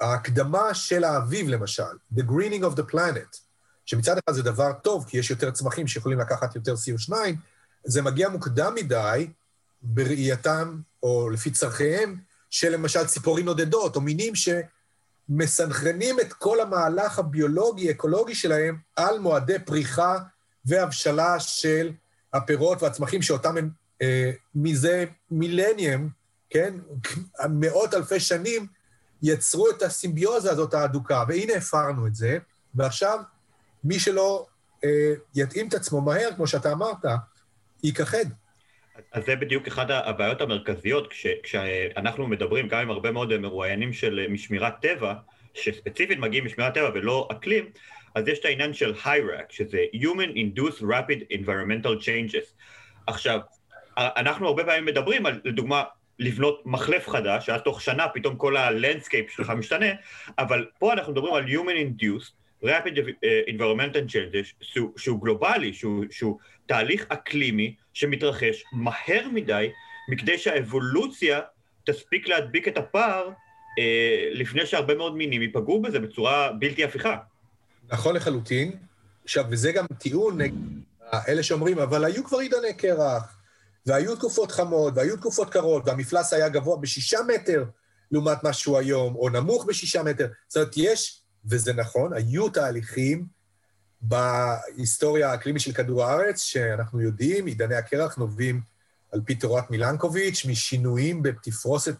ההקדמה של האביב, למשל, the greening of the planet, שמצד אחד זה דבר טוב, כי יש יותר צמחים שיכולים לקחת יותר CO2, זה מגיע מוקדם מדי בראייתם, או לפי צורכיהם, של למשל ציפורים נודדות, או מינים שמסנכרנים את כל המהלך הביולוגי-אקולוגי שלהם על מועדי פריחה והבשלה של הפירות והצמחים שאותם הם אה, מזה מילניום, כן, מאות אלפי שנים, יצרו את הסימביוזה הזאת ההדוקה, והנה הפרנו את זה, ועכשיו מי שלא אה, יתאים את עצמו מהר, כמו שאתה אמרת, ייכחד. אז זה בדיוק אחת הבעיות המרכזיות, כש, כשאנחנו מדברים גם עם הרבה מאוד מרואיינים של משמירת טבע, שספציפית מגיעים משמירת טבע ולא אקלים, אז יש את העניין של HIRAC, שזה Human Induced Rapid Environmental Changes. עכשיו, אנחנו הרבה פעמים מדברים על, לדוגמה, לבנות מחלף חדש, שאז תוך שנה פתאום כל ה landscape שלך משתנה, אבל פה אנחנו מדברים על Human Induced Rapid Environmental Changes, שהוא, שהוא גלובלי, שהוא, שהוא תהליך אקלימי שמתרחש מהר מדי, מכדי שהאבולוציה תספיק להדביק את הפער אה, לפני שהרבה מאוד מינים ייפגעו בזה בצורה בלתי הפיכה. נכון לחלוטין. עכשיו, וזה גם טיעון נגד אלה שאומרים, אבל היו כבר עידני קרח, והיו תקופות חמות, והיו תקופות קרות, והמפלס היה גבוה בשישה מטר לעומת מה היום, או נמוך בשישה מטר. זאת אומרת, יש, וזה נכון, היו תהליכים בהיסטוריה האקלימית של כדור הארץ, שאנחנו יודעים, עידני הקרח נובעים על פי תורת מילנקוביץ', משינויים בתפרוסת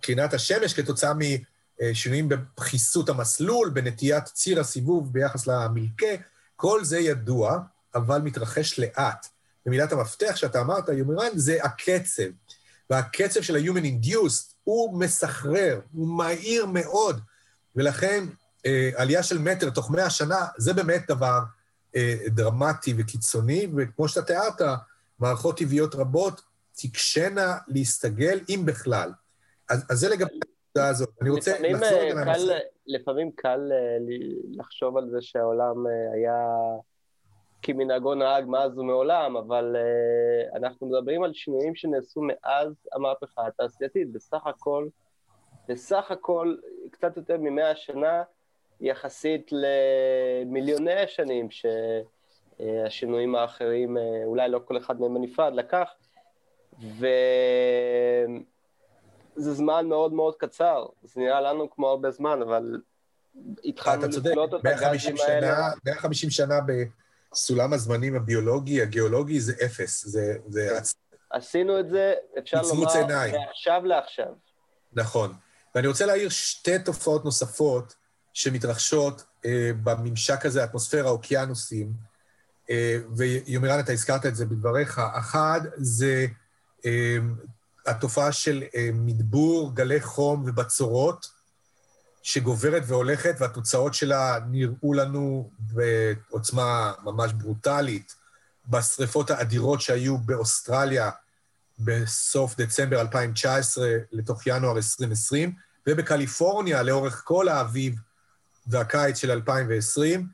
קרינת השמש כתוצאה משינויים בחיסות המסלול, בנטיית ציר הסיבוב ביחס למלכה, כל זה ידוע, אבל מתרחש לאט. ומילת המפתח שאתה אמרת, יומירן, זה הקצב. והקצב של ה-human induced הוא מסחרר, הוא מהיר מאוד, ולכן עלייה של מטר תוך מאה שנה, זה באמת דבר אה, דרמטי וקיצוני, וכמו שאתה תיארת, מערכות טבעיות רבות תקשנה להסתגל, אם בכלל. אז, אז זה לגבי הנקודה הזאת. אני רוצה לחזור רגע אה, לנושא. לפעמים קל לחשוב על זה שהעולם היה כמנהגו נהג מאז ומעולם, אבל אנחנו מדברים על שינויים שנעשו מאז המהפכה התעשייתית. בסך הכל, בסך הכל, קצת יותר ממאה שנה, יחסית למיליוני השנים שהשינויים האחרים, אולי לא כל אחד מהם בנפרד, לקח, וזה זמן מאוד מאוד קצר, זה נראה לנו כמו הרבה זמן, אבל התחלנו לקלוט את הגזים האלה. 150 שנה בסולם הזמנים הביולוגי, הגיאולוגי, זה אפס, זה... זה כן. עשינו את זה, אפשר לומר, מעכשיו לעכשיו. נכון. ואני רוצה להעיר שתי תופעות נוספות שמתרחשות אה, בממשק הזה, אטמוספירה, אוקיינוסים, אה, ויומירן, אתה הזכרת את זה בדבריך. אחד, זה אה, התופעה של אה, מדבור, גלי חום ובצורות, שגוברת והולכת, והתוצאות שלה נראו לנו בעוצמה ממש ברוטלית בשריפות האדירות שהיו באוסטרליה בסוף דצמבר 2019 לתוך ינואר 2020, ובקליפורניה לאורך כל האביב והקיץ של 2020,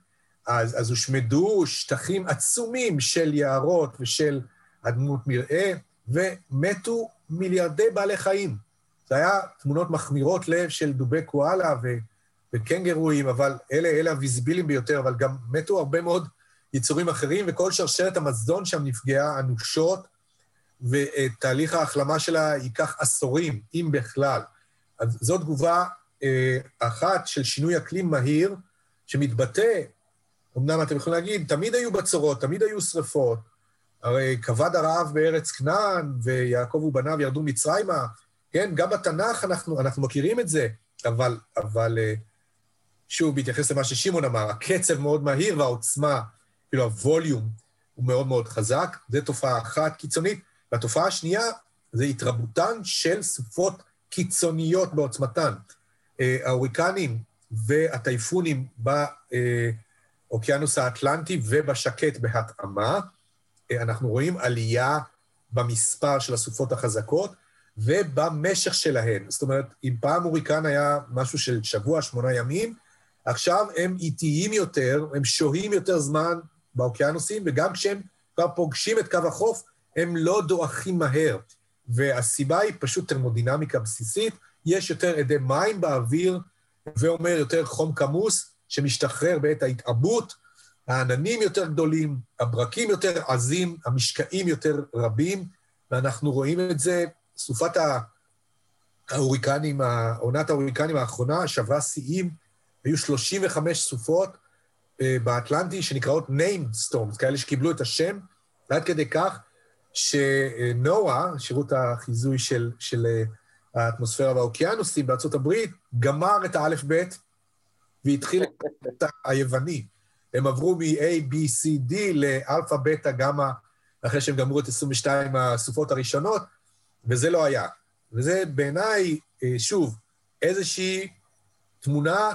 אז, אז הושמדו שטחים עצומים של יערות ושל אדמות מרעה, ומתו מיליארדי בעלי חיים. זה היה תמונות מחמירות לב של דובי קואלה ו, וקנגרואים, אבל אלה, אלה הוויזיביליים ביותר, אבל גם מתו הרבה מאוד יצורים אחרים, וכל שרשרת המזון שם נפגעה אנושות, ותהליך ההחלמה שלה ייקח עשורים, אם בכלל. אז זו תגובה אחת של שינוי אקלים מהיר, שמתבטא, אמנם אתם יכולים להגיד, תמיד היו בצורות, תמיד היו שרפות, הרי כבד הרעב בארץ כנען, ויעקב ובניו ירדו מצרימה, כן, גם בתנ"ך אנחנו, אנחנו מכירים את זה, אבל, אבל אה, שוב, בהתייחס למה ששמעון אמר, הקצב מאוד מהיר והעוצמה, כאילו הווליום הוא מאוד מאוד חזק, זו תופעה אחת קיצונית. והתופעה השנייה זה התרבותן של סופות קיצוניות בעוצמתן. ההוריקנים והטייפונים באוקיינוס האטלנטי ובשקט בהתאמה. אה, אנחנו רואים עלייה במספר של הסופות החזקות ובמשך שלהן. זאת אומרת, אם פעם הוריקן היה משהו של שבוע, שמונה ימים, עכשיו הם איטיים יותר, הם שוהים יותר זמן באוקיינוסים, וגם כשהם כבר פוגשים את קו החוף, הם לא דועכים מהר. והסיבה היא פשוט טרמודינמיקה בסיסית, יש יותר אדי מים באוויר, ואומר יותר חום כמוס שמשתחרר בעת ההתעבות, העננים יותר גדולים, הברקים יותר עזים, המשקעים יותר רבים, ואנחנו רואים את זה, סופת ההוריקנים, עונת ההוריקנים האחרונה שברה שיאים, היו 35 סופות אה, באטלנטי שנקראות named storms, כאלה שקיבלו את השם, ועד כדי כך שנואה, שירות החיזוי של, של אה, האטמוספירה והאוקיינוסים בארצות הברית, גמר את האלף-בית והתחיל את היווני. הם עברו מ-A, B, C, D לאלפא, בטא, גמא, אחרי שהם גמרו את 22 הסופות הראשונות, וזה לא היה. וזה בעיניי, אה, שוב, איזושהי תמונה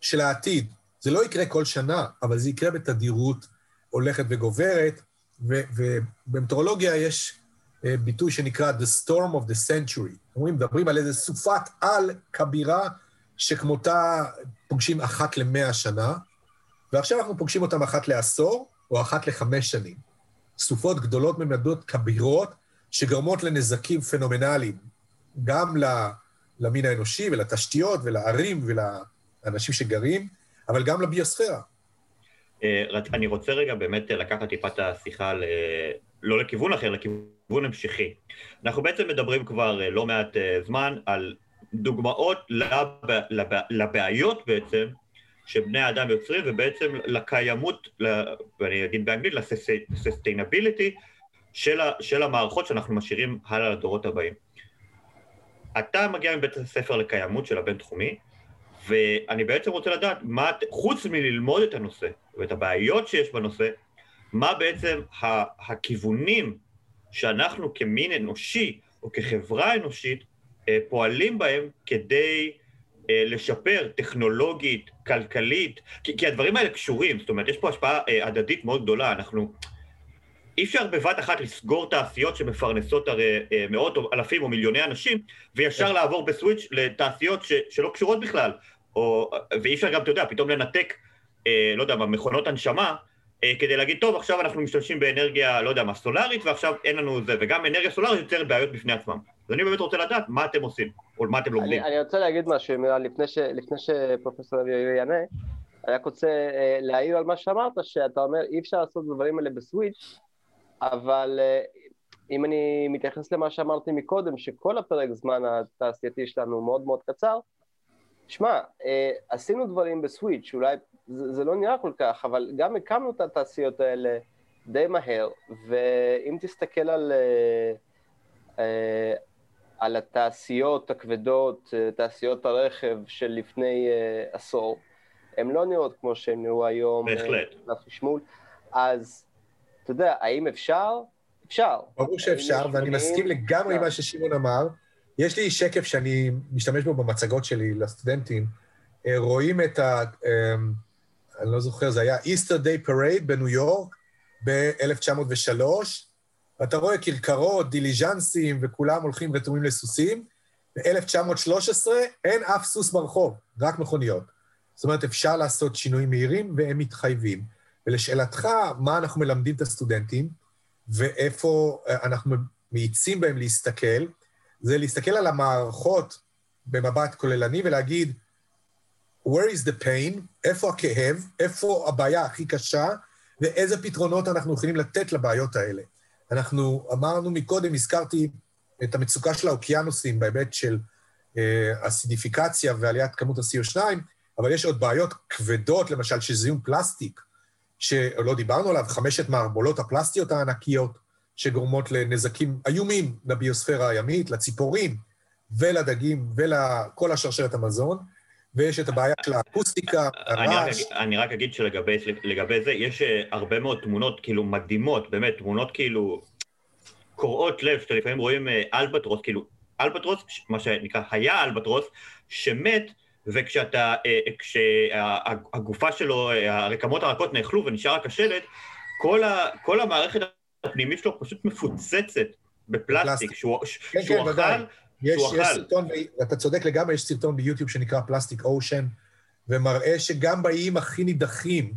של העתיד. זה לא יקרה כל שנה, אבל זה יקרה בתדירות הולכת וגוברת, ובמטרולוגיה יש ביטוי שנקרא The Storm of the Century. אומרים, מדברים על איזה סופת על כבירה שכמותה פוגשים אחת למאה שנה, ועכשיו אנחנו פוגשים אותם אחת לעשור או אחת לחמש שנים. סופות גדולות ממדות כבירות שגורמות לנזקים פנומנליים, גם למין האנושי ולתשתיות ולערים ולאנשים שגרים, אבל גם לביוספירה. אה, אני רוצה רגע באמת לקחת טיפה את השיחה. לא לכיוון אחר, לכיוון המשכי. אנחנו בעצם מדברים כבר אה, לא מעט אה, זמן על דוגמאות לב... לב... לבעיות בעצם שבני האדם יוצרים, ובעצם לקיימות, ואני אגיד באנגלית, לססטיינביליטי של. של המערכות שאנחנו משאירים הלאה לדורות הבאים. אתה מגיע מבית הספר לקיימות של הבינתחומי, ואני בעצם רוצה לדעת, מה, חוץ מללמוד את הנושא ואת הבעיות שיש בנושא, מה בעצם הכיוונים שאנחנו כמין אנושי או כחברה אנושית אה, פועלים בהם כדי אה, לשפר טכנולוגית, כלכלית, כי, כי הדברים האלה קשורים, זאת אומרת, יש פה השפעה אה, הדדית מאוד גדולה, אנחנו... אי אפשר בבת אחת לסגור תעשיות שמפרנסות הרי מאות או אלפים או מיליוני אנשים, וישר כן. לעבור בסוויץ' לתעשיות ש, שלא קשורות בכלל, או, ואי אפשר גם, אתה יודע, פתאום לנתק, לא יודע מה, מכונות הנשמה, כדי להגיד, טוב, עכשיו אנחנו משתמשים באנרגיה, לא יודע מה, סולארית, ועכשיו אין לנו זה, וגם אנרגיה סולארית יוצרת בעיות בפני עצמם. אז אני באמת רוצה לדעת מה אתם עושים, או מה אתם לומדים. אני, אני רוצה להגיד משהו, מירן, לפני, ש, לפני שפרופסור אבי יענה, אני רק רוצה אה, להעיר על מה שאמרת, שאתה אומר, אי אפשר לעשות את הדברים האלה בסוויץ', אבל אה, אם אני מתייחס למה שאמרתי מקודם, שכל הפרק זמן התעשייתי שלנו מאוד מאוד קצר, שמע, עשינו דברים בסוויץ', אולי זה, זה לא נראה כל כך, אבל גם הקמנו את התעשיות האלה די מהר, ואם תסתכל על, אה, אה, על התעשיות הכבדות, אה, תעשיות הרכב של לפני עשור, הן לא נראות כמו שהן נראו היום. בהחלט. לחשמול. אז, אתה יודע, האם אפשר? אפשר. ברור שאפשר, ואני מסכים לגמרי עם מה ששמעון אמר. יש לי שקף שאני משתמש בו במצגות שלי לסטודנטים. רואים את ה... אני לא זוכר, זה היה Easter Day Parade בניו יורק ב-1903, ואתה רואה כרכרות, דיליז'נסים, וכולם הולכים רתומים לסוסים. ב-1913 אין אף סוס ברחוב, רק מכוניות. זאת אומרת, אפשר לעשות שינויים מהירים והם מתחייבים. ולשאלתך, מה אנחנו מלמדים את הסטודנטים ואיפה אנחנו מאיצים בהם להסתכל, זה להסתכל על המערכות במבט כוללני ולהגיד, where is the pain, איפה הכאב, איפה הבעיה הכי קשה, ואיזה פתרונות אנחנו יכולים לתת לבעיות האלה. אנחנו אמרנו מקודם, הזכרתי את המצוקה של האוקיינוסים בהיבט של אה, אסידיפיקציה ועליית כמות ה-CO2, אבל יש עוד בעיות כבדות, למשל של זיהום פלסטיק, שלא דיברנו עליו, חמשת מערבולות הפלסטיות הענקיות, שגורמות לנזקים איומים לביוספירה הימית, לציפורים ולדגים ולכל השרשרת המזון. ויש את הבעיה של האקוסטיקה, הרעש. אני רק אגיד שלגבי זה, יש אה, הרבה מאוד תמונות כאילו מדהימות, באמת, תמונות כאילו קורעות לב, שאתה לפעמים רואים אה, אלבטרוס, כאילו, אלבטרוס, מה שנקרא, היה אלבטרוס, שמת, וכשאתה, אה, כשהגופה שלו, הרקמות הרכות נאכלו ונשאר רק השלד, כל, ה, כל המערכת הפנימית שלו פשוט מפוצצת בפלסטיק, שהוא, כן, שהוא כן, אכל... יש, יש סרטון, אתה צודק לגמרי, יש סרטון ביוטיוב שנקרא פלסטיק אושן, ומראה שגם באיים הכי נידחים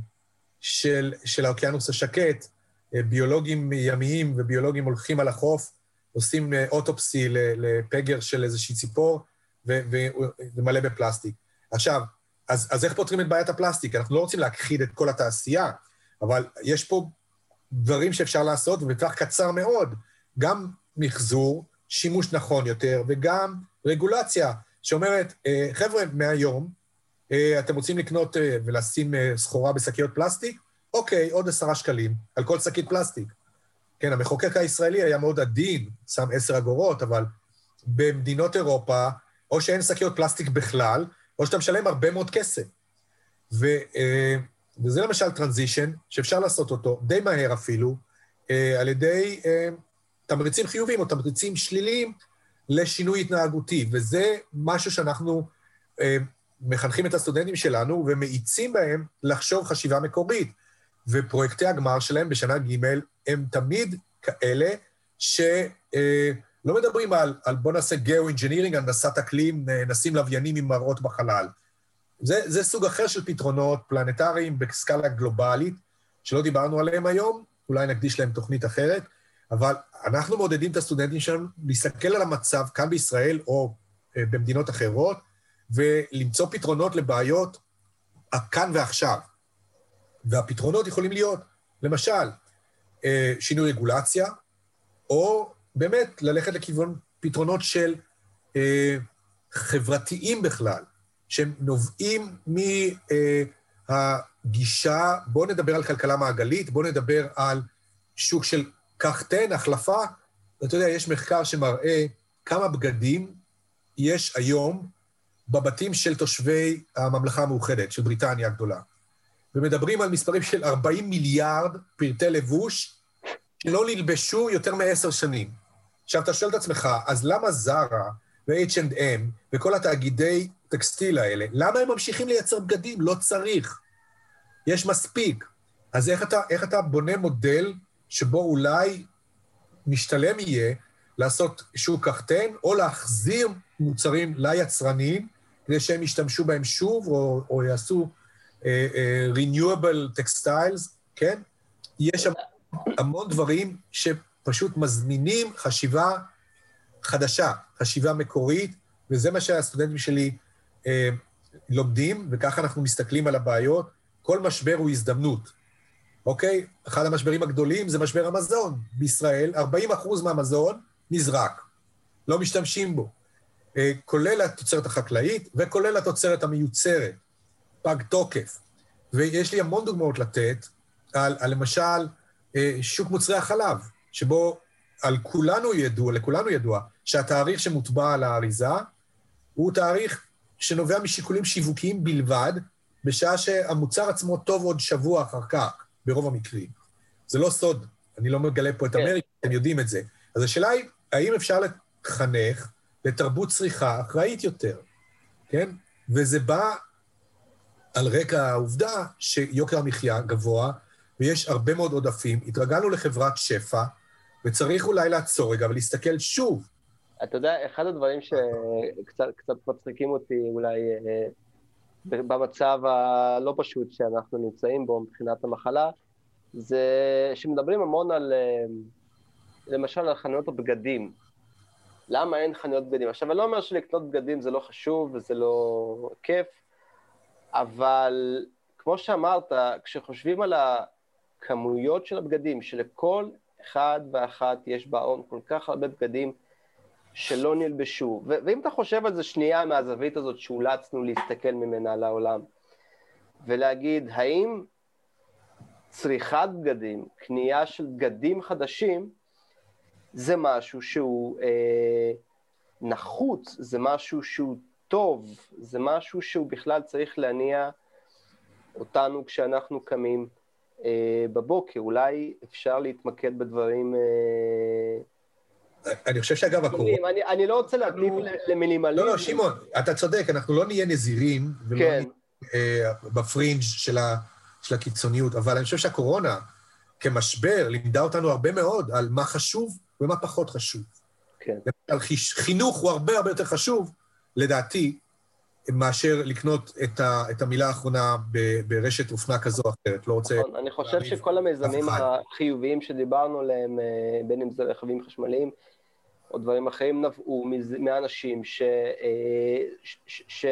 של, של האוקיינוס השקט, אה, ביולוגים ימיים וביולוגים הולכים על החוף, עושים אה, אוטופסי לפגר של איזושהי ציפור, וזה מלא בפלסטיק. עכשיו, אז, אז איך פותרים את בעיית הפלסטיק? אנחנו לא רוצים להכחיד את כל התעשייה, אבל יש פה דברים שאפשר לעשות, ובטווח קצר מאוד, גם מחזור, שימוש נכון יותר, וגם רגולציה שאומרת, אה, חבר'ה, מהיום, אה, אתם רוצים לקנות אה, ולשים סחורה בשקיות פלסטיק? אוקיי, עוד עשרה שקלים על כל שקית פלסטיק. כן, המחוקק הישראלי היה מאוד עדין, שם עשר אגורות, אבל במדינות אירופה, או שאין שקיות פלסטיק בכלל, או שאתה משלם הרבה מאוד כסף. ו, וזה למשל טרנזישן, שאפשר לעשות אותו די מהר אפילו, על ידי תמריצים חיוביים או תמריצים שליליים לשינוי התנהגותי, וזה משהו שאנחנו אה, מחנכים את הסטודנטים שלנו ומאיצים בהם לחשוב חשיבה מקורית. ופרויקטי הגמר שלהם בשנה ג' הם תמיד כאלה שלא אה, מדברים על, על בוא נעשה geo-engineering, הנדסת אקלים, נשים לוויינים עם מראות בחלל. זה, זה סוג אחר של פתרונות פלנטריים בסקאלה גלובלית, שלא דיברנו עליהם היום, אולי נקדיש להם תוכנית אחרת, אבל אנחנו מעודדים את הסטודנטים שלנו להסתכל על המצב כאן בישראל או אה, במדינות אחרות, ולמצוא פתרונות לבעיות כאן ועכשיו. והפתרונות יכולים להיות, למשל, אה, שינוי רגולציה, או באמת ללכת לכיוון פתרונות של אה, חברתיים בכלל, שהם נובעים מהגישה, בואו נדבר על כלכלה מעגלית, בואו נדבר על שוק של קח תן, החלפה. אתה יודע, יש מחקר שמראה כמה בגדים יש היום בבתים של תושבי הממלכה המאוחדת, של בריטניה הגדולה. ומדברים על מספרים של 40 מיליארד פרטי לבוש שלא נלבשו יותר מעשר שנים. עכשיו, אתה שואל את עצמך, אז למה זרה ו-H&M וכל התאגידי טקסטיל האלה, למה הם ממשיכים לייצר בגדים? לא צריך. יש מספיק. אז איך אתה, איך אתה בונה מודל שבו אולי משתלם יהיה לעשות שוק קחטן, או להחזיר מוצרים ליצרנים, כדי שהם ישתמשו בהם שוב, או, או יעשו uh, uh, renewable textiles, כן? יש שם המון דברים שפשוט מזמינים חשיבה חדשה, חשיבה מקורית, וזה מה שהסטודנטים שלי uh, לומדים, וככה אנחנו מסתכלים על הבעיות. כל משבר הוא הזדמנות. אוקיי? אחד המשברים הגדולים זה משבר המזון. בישראל 40 אחוז מהמזון נזרק, לא משתמשים בו. אה, כולל התוצרת החקלאית וכולל התוצרת המיוצרת, פג תוקף. ויש לי המון דוגמאות לתת על, על למשל אה, שוק מוצרי החלב, שבו על כולנו ידוע, לכולנו ידוע, שהתאריך שמוטבע על האריזה הוא תאריך שנובע משיקולים שיווקיים בלבד, בשעה שהמוצר עצמו טוב עוד שבוע אחר כך. ברוב המקרים. זה לא סוד, אני לא מגלה פה את כן. אמריקה, אתם יודעים את זה. אז השאלה היא, האם אפשר לחנך לתרבות צריכה אחראית יותר, כן? וזה בא על רקע העובדה שיוקר המחיה גבוה, ויש הרבה מאוד עודפים. התרגלנו לחברת שפע, וצריך אולי לעצור רגע ולהסתכל שוב. אתה יודע, אחד הדברים שקצת מצחיקים אותי אולי אה, במצב הלא פשוט שאנחנו נמצאים בו מבחינת המחלה, זה שמדברים המון על, אה, למשל על חנויות הבגדים. למה אין חנויות בגדים? עכשיו, אני לא אומר שלקנות בגדים זה לא חשוב וזה לא כיף, אבל כמו שאמרת, כשחושבים על הכמויות של הבגדים, שלכל אחד ואחת יש בהון כל כך הרבה בגדים, שלא נלבשו. ו- ואם אתה חושב על זה שנייה מהזווית הזאת שאולצנו להסתכל ממנה לעולם, ולהגיד, האם צריכת בגדים, קנייה של בגדים חדשים, זה משהו שהוא אה, נחוץ, זה משהו שהוא טוב, זה משהו שהוא בכלל צריך להניע אותנו כשאנחנו קמים אה, בבוקר. אולי אפשר להתמקד בדברים אה, אני חושב שאגב, הקורונה... אני, אני לא רוצה להטיף למינימליזם. לא, לא, שמעון, אתה צודק, אנחנו לא נהיה נזירים, ולא כן. נהיה uh, בפרינג' של, ה, של הקיצוניות, אבל אני חושב שהקורונה, כמשבר, לימדה אותנו הרבה מאוד על מה חשוב ומה פחות חשוב. כן. חינוך הוא הרבה הרבה יותר חשוב, לדעתי, מאשר לקנות את, ה, את המילה האחרונה ב, ברשת אופנה כזו או אחרת. לא רוצה... נכון, אני חושב שכל המיזמים החיוביים שדיברנו עליהם, אה, בין אם זה רכבים חשמליים או דברים אחרים, נבעו מאנשים ש... אה, ש... ש...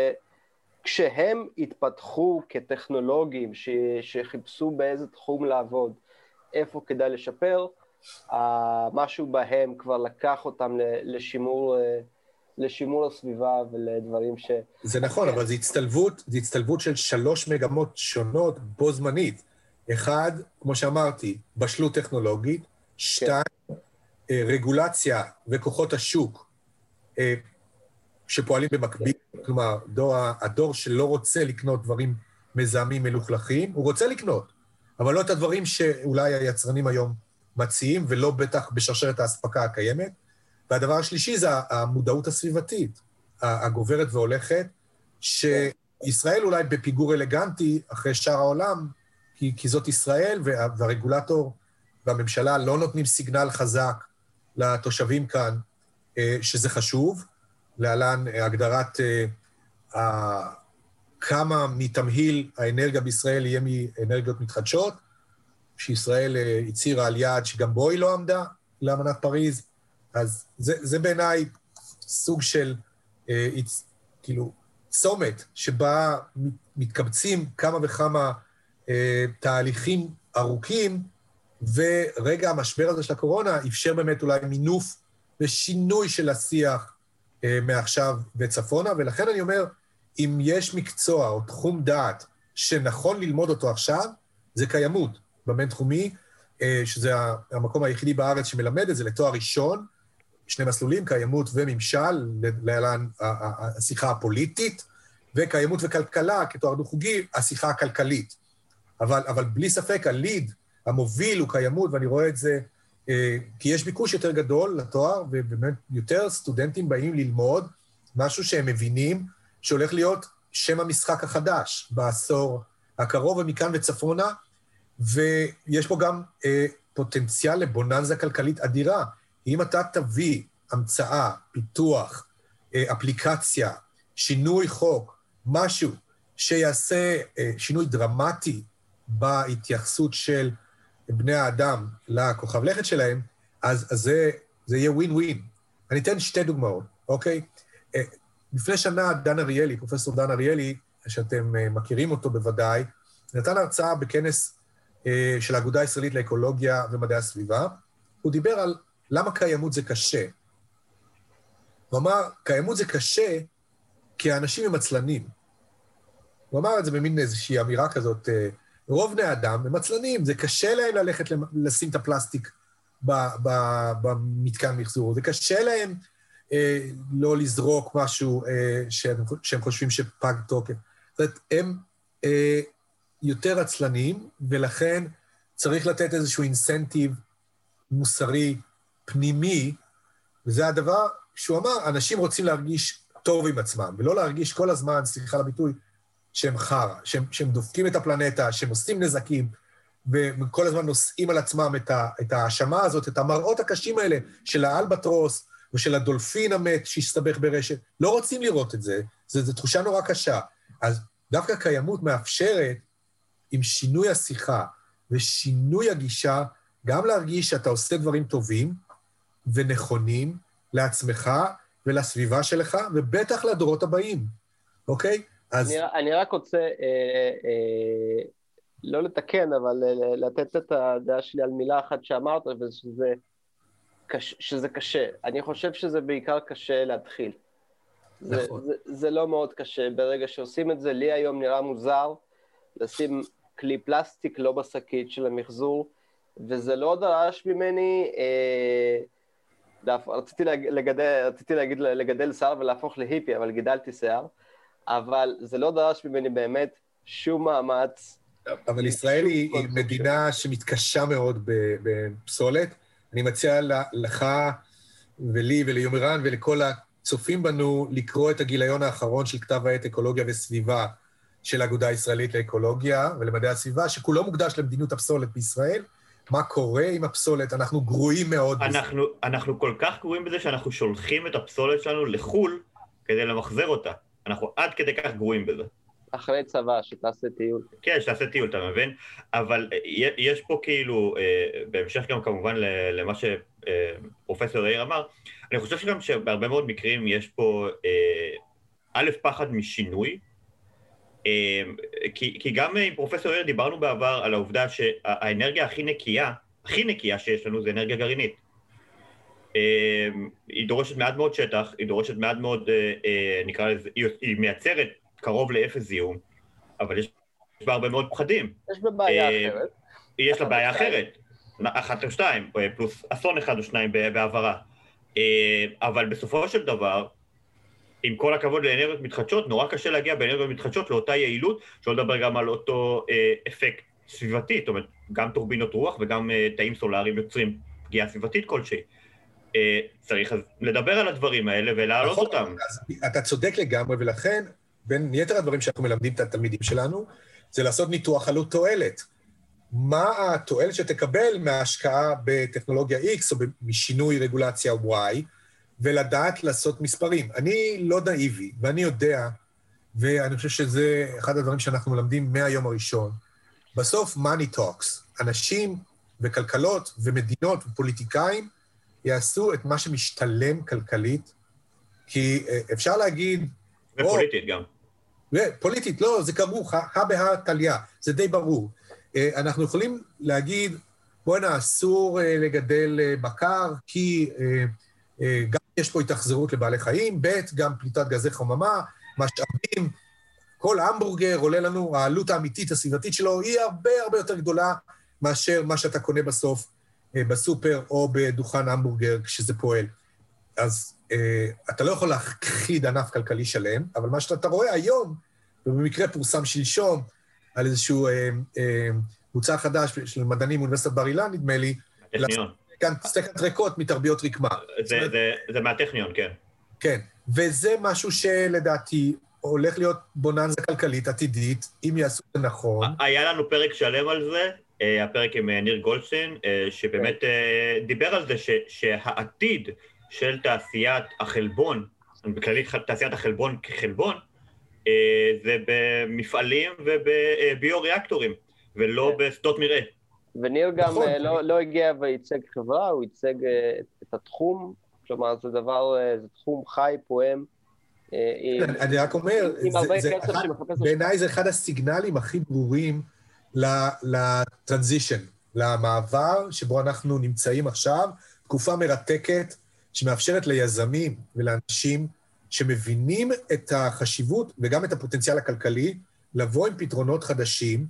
כשהם התפתחו כטכנולוגים, ש... שחיפשו באיזה תחום לעבוד, איפה כדאי לשפר, משהו בהם כבר לקח אותם לשימור... לשימור הסביבה ולדברים ש... זה נכון, אבל זו הצטלבות, זו הצטלבות של שלוש מגמות שונות בו זמנית. אחד, כמו שאמרתי, בשלות טכנולוגית, שתיים, כן. רגולציה וכוחות השוק אה, שפועלים במקביל, כלומר, דור, הדור שלא רוצה לקנות דברים מזהמים מלוכלכים, הוא רוצה לקנות, אבל לא את הדברים שאולי היצרנים היום מציעים, ולא בטח בשרשרת האספקה הקיימת. והדבר השלישי זה המודעות הסביבתית הגוברת והולכת, ש, ישראל אולי בפיגור אלגנטי אחרי שאר העולם, כי, כי זאת ישראל, וה, והרגולטור והממשלה לא נותנים סיגנל חזק לתושבים כאן, אה, שזה חשוב. להלן הגדרת כמה מתמהיל האנרגיה בישראל יהיה מאנרגיות מתחדשות, שישראל הצהירה על יעד שגם בו היא לא עמדה, לאמנת פריז. אז זה, זה בעיניי סוג של, אה, כאילו, צומת שבה מתקבצים כמה וכמה אה, תהליכים ארוכים, ורגע המשבר הזה של הקורונה אפשר באמת אולי מינוף ושינוי של השיח אה, מעכשיו וצפונה, ולכן אני אומר, אם יש מקצוע או תחום דעת שנכון ללמוד אותו עכשיו, זה קיימות בבינתחומי, אה, שזה המקום היחידי בארץ שמלמד את זה לתואר ראשון, שני מסלולים, קיימות וממשל, להלן השיחה הפוליטית, וקיימות וכלכלה כתואר דו-חוגי, השיחה הכלכלית. אבל, אבל בלי ספק, הליד, המוביל הוא קיימות, ואני רואה את זה אה, כי יש ביקוש יותר גדול לתואר, ובאמת יותר סטודנטים באים ללמוד משהו שהם מבינים שהולך להיות שם המשחק החדש בעשור הקרוב, ומכאן וצפונה, ויש פה גם אה, פוטנציאל לבוננזה כלכלית אדירה. אם אתה תביא המצאה, פיתוח, אה, אפליקציה, שינוי חוק, משהו שיעשה אה, שינוי דרמטי בהתייחסות של בני האדם לכוכב לכת שלהם, אז, אז זה, זה יהיה ווין ווין. אני אתן שתי דוגמאות, אוקיי? אה, לפני שנה דן אריאלי, פרופסור דן אריאלי, שאתם מכירים אותו בוודאי, נתן הרצאה בכנס של האגודה הישראלית לאקולוגיה ומדעי הסביבה. הוא דיבר על למה קיימות זה קשה. הוא אמר, קיימות זה קשה כי האנשים הם עצלנים. הוא אמר את זה במין איזושהי אמירה כזאת, רוב בני אדם הם עצלנים, זה קשה להם ללכת לשים את הפלסטיק במתקן מחזור, זה קשה להם אה, לא לזרוק משהו אה, שהם, שהם חושבים שפג תוקף. זאת אומרת, הם אה, יותר עצלנים, ולכן צריך לתת איזשהו אינסנטיב מוסרי פנימי, וזה הדבר שהוא אמר, אנשים רוצים להרגיש טוב עם עצמם, ולא להרגיש כל הזמן, סליחה על הביטוי, שהם חרא, שהם, שהם דופקים את הפלנטה, שהם עושים נזקים, וכל הזמן נושאים על עצמם את ההאשמה הזאת, את המראות הקשים האלה של האלבטרוס ושל הדולפין המת שהסתבך ברשת. לא רוצים לראות את זה, זו תחושה נורא קשה. אז דווקא קיימות מאפשרת, עם שינוי השיחה ושינוי הגישה, גם להרגיש שאתה עושה דברים טובים ונכונים לעצמך ולסביבה שלך, ובטח לדורות הבאים, אוקיי? אז... אני, אני רק רוצה, אה, אה, לא לתקן, אבל אה, לתת את הדעה שלי על מילה אחת שאמרת, ושזה קש, שזה קשה. אני חושב שזה בעיקר קשה להתחיל. נכון. זה, זה, זה לא מאוד קשה. ברגע שעושים את זה, לי היום נראה מוזר לשים כלי פלסטיק לא בשקית של המחזור, וזה לא דרש ממני... אה, רציתי, לגדל, רציתי להגיד לגדל שיער ולהפוך להיפי, אבל גידלתי שיער. אבל זה לא דרש ממני באמת שום מאמץ. אבל ישראל היא, היא מדינה שמתקשה מאוד בפסולת. אני מציע לך ולי וליומרן ולכל הצופים בנו לקרוא את הגיליון האחרון של כתב העת אקולוגיה וסביבה של האגודה הישראלית לאקולוגיה ולמדעי הסביבה, שכולו מוקדש למדיניות הפסולת בישראל. מה קורה עם הפסולת, אנחנו גרועים מאוד אנחנו, בזה. אנחנו כל כך גרועים בזה שאנחנו שולחים את הפסולת שלנו לחו"ל כדי למחזר אותה. אנחנו עד כדי כך גרועים בזה. אחרי צבא, שתעשה טיול. כן, שתעשה טיול, אתה מבין? אבל אה, יש פה כאילו, אה, בהמשך גם כמובן למה שפרופסור יאיר אמר, אני חושב שגם שבהרבה מאוד מקרים יש פה אה, א', פחד משינוי, כי, כי גם עם פרופסור יאיר דיברנו בעבר על העובדה שהאנרגיה הכי נקייה, הכי נקייה שיש לנו זה אנרגיה גרעינית. אמ, היא דורשת מעט מאוד שטח, היא דורשת מעט מאוד, אה, אה, נקרא לזה, היא מייצרת קרוב לאפס זיהום, אבל יש בה הרבה מאוד פחדים. יש בה בעיה אה, אחרת. יש לה בעיה אחרת, אחת או שתיים, פלוס אסון אחד או שניים בהעברה. אבל בסופו של דבר, עם כל הכבוד לאנרגיות מתחדשות, נורא קשה להגיע באנרגיות מתחדשות לאותה יעילות, שלא לדבר גם על אותו אפקט סביבתי, זאת אומרת, גם טורבינות רוח וגם תאים סולאריים יוצרים פגיעה סביבתית כלשהי. אה, צריך לדבר על הדברים האלה ולהעלות נכון, אותם. אז אתה צודק לגמרי, ולכן בין יתר הדברים שאנחנו מלמדים את התלמידים שלנו, זה לעשות ניתוח עלות תועלת. מה התועלת שתקבל מההשקעה בטכנולוגיה X או משינוי רגולציה Y, ולדעת לעשות מספרים. אני לא נאיבי, ואני יודע, ואני חושב שזה אחד הדברים שאנחנו מלמדים מהיום הראשון. בסוף, money talks. אנשים וכלכלות ומדינות ופוליטיקאים יעשו את מה שמשתלם כלכלית, כי אה, אפשר להגיד... ופוליטית או, גם. פוליטית, לא, זה כרוך, הא בהא תליא, זה די ברור. אה, אנחנו יכולים להגיד, בואנה, אסור אה, לגדל בקר, כי גם יש פה התאכזרות לבעלי חיים, ב', גם פליטת גזי חממה, משאבים, כל המבורגר עולה לנו, העלות האמיתית הסביבתית שלו היא הרבה הרבה יותר גדולה מאשר מה שאתה קונה בסוף אה, בסופר או בדוכן המבורגר כשזה פועל. אז אה, אתה לא יכול להכחיד ענף כלכלי שלם, אבל מה שאתה רואה היום, ובמקרה פורסם שלשום על איזשהו אה, אה, מוצר חדש של מדענים מאוניברסיטת בר אילן, נדמה לי, הטכניון. סטקנט ריקות מתרביות רקמה. זה, מהטכניון, כן. כן, וזה משהו שלדעתי הולך להיות בוננזה כלכלית עתידית, אם יעשו את זה נכון. היה לנו פרק שלם על זה, אה, הפרק עם אה, ניר גולדשטיין, אה, שבאמת כן. דיבר על זה שהעתיד של תעשיית החלבון, בכללי תעשיית החלבון כחלבון, זה במפעלים ובביו-ריאקטורים, ולא כן. בשדות מרעה. וניר גם נכון. לא, לא הגיע וייצג חברה, הוא ייצג את התחום, כלומר זה דבר, זה תחום חי, פועם. כן, אני רק אומר, בעיניי זה אחד הסיגנלים הכי ברורים לטרנזישן, למעבר שבו אנחנו נמצאים עכשיו, תקופה מרתקת שמאפשרת ליזמים ולאנשים שמבינים את החשיבות וגם את הפוטנציאל הכלכלי, לבוא עם פתרונות חדשים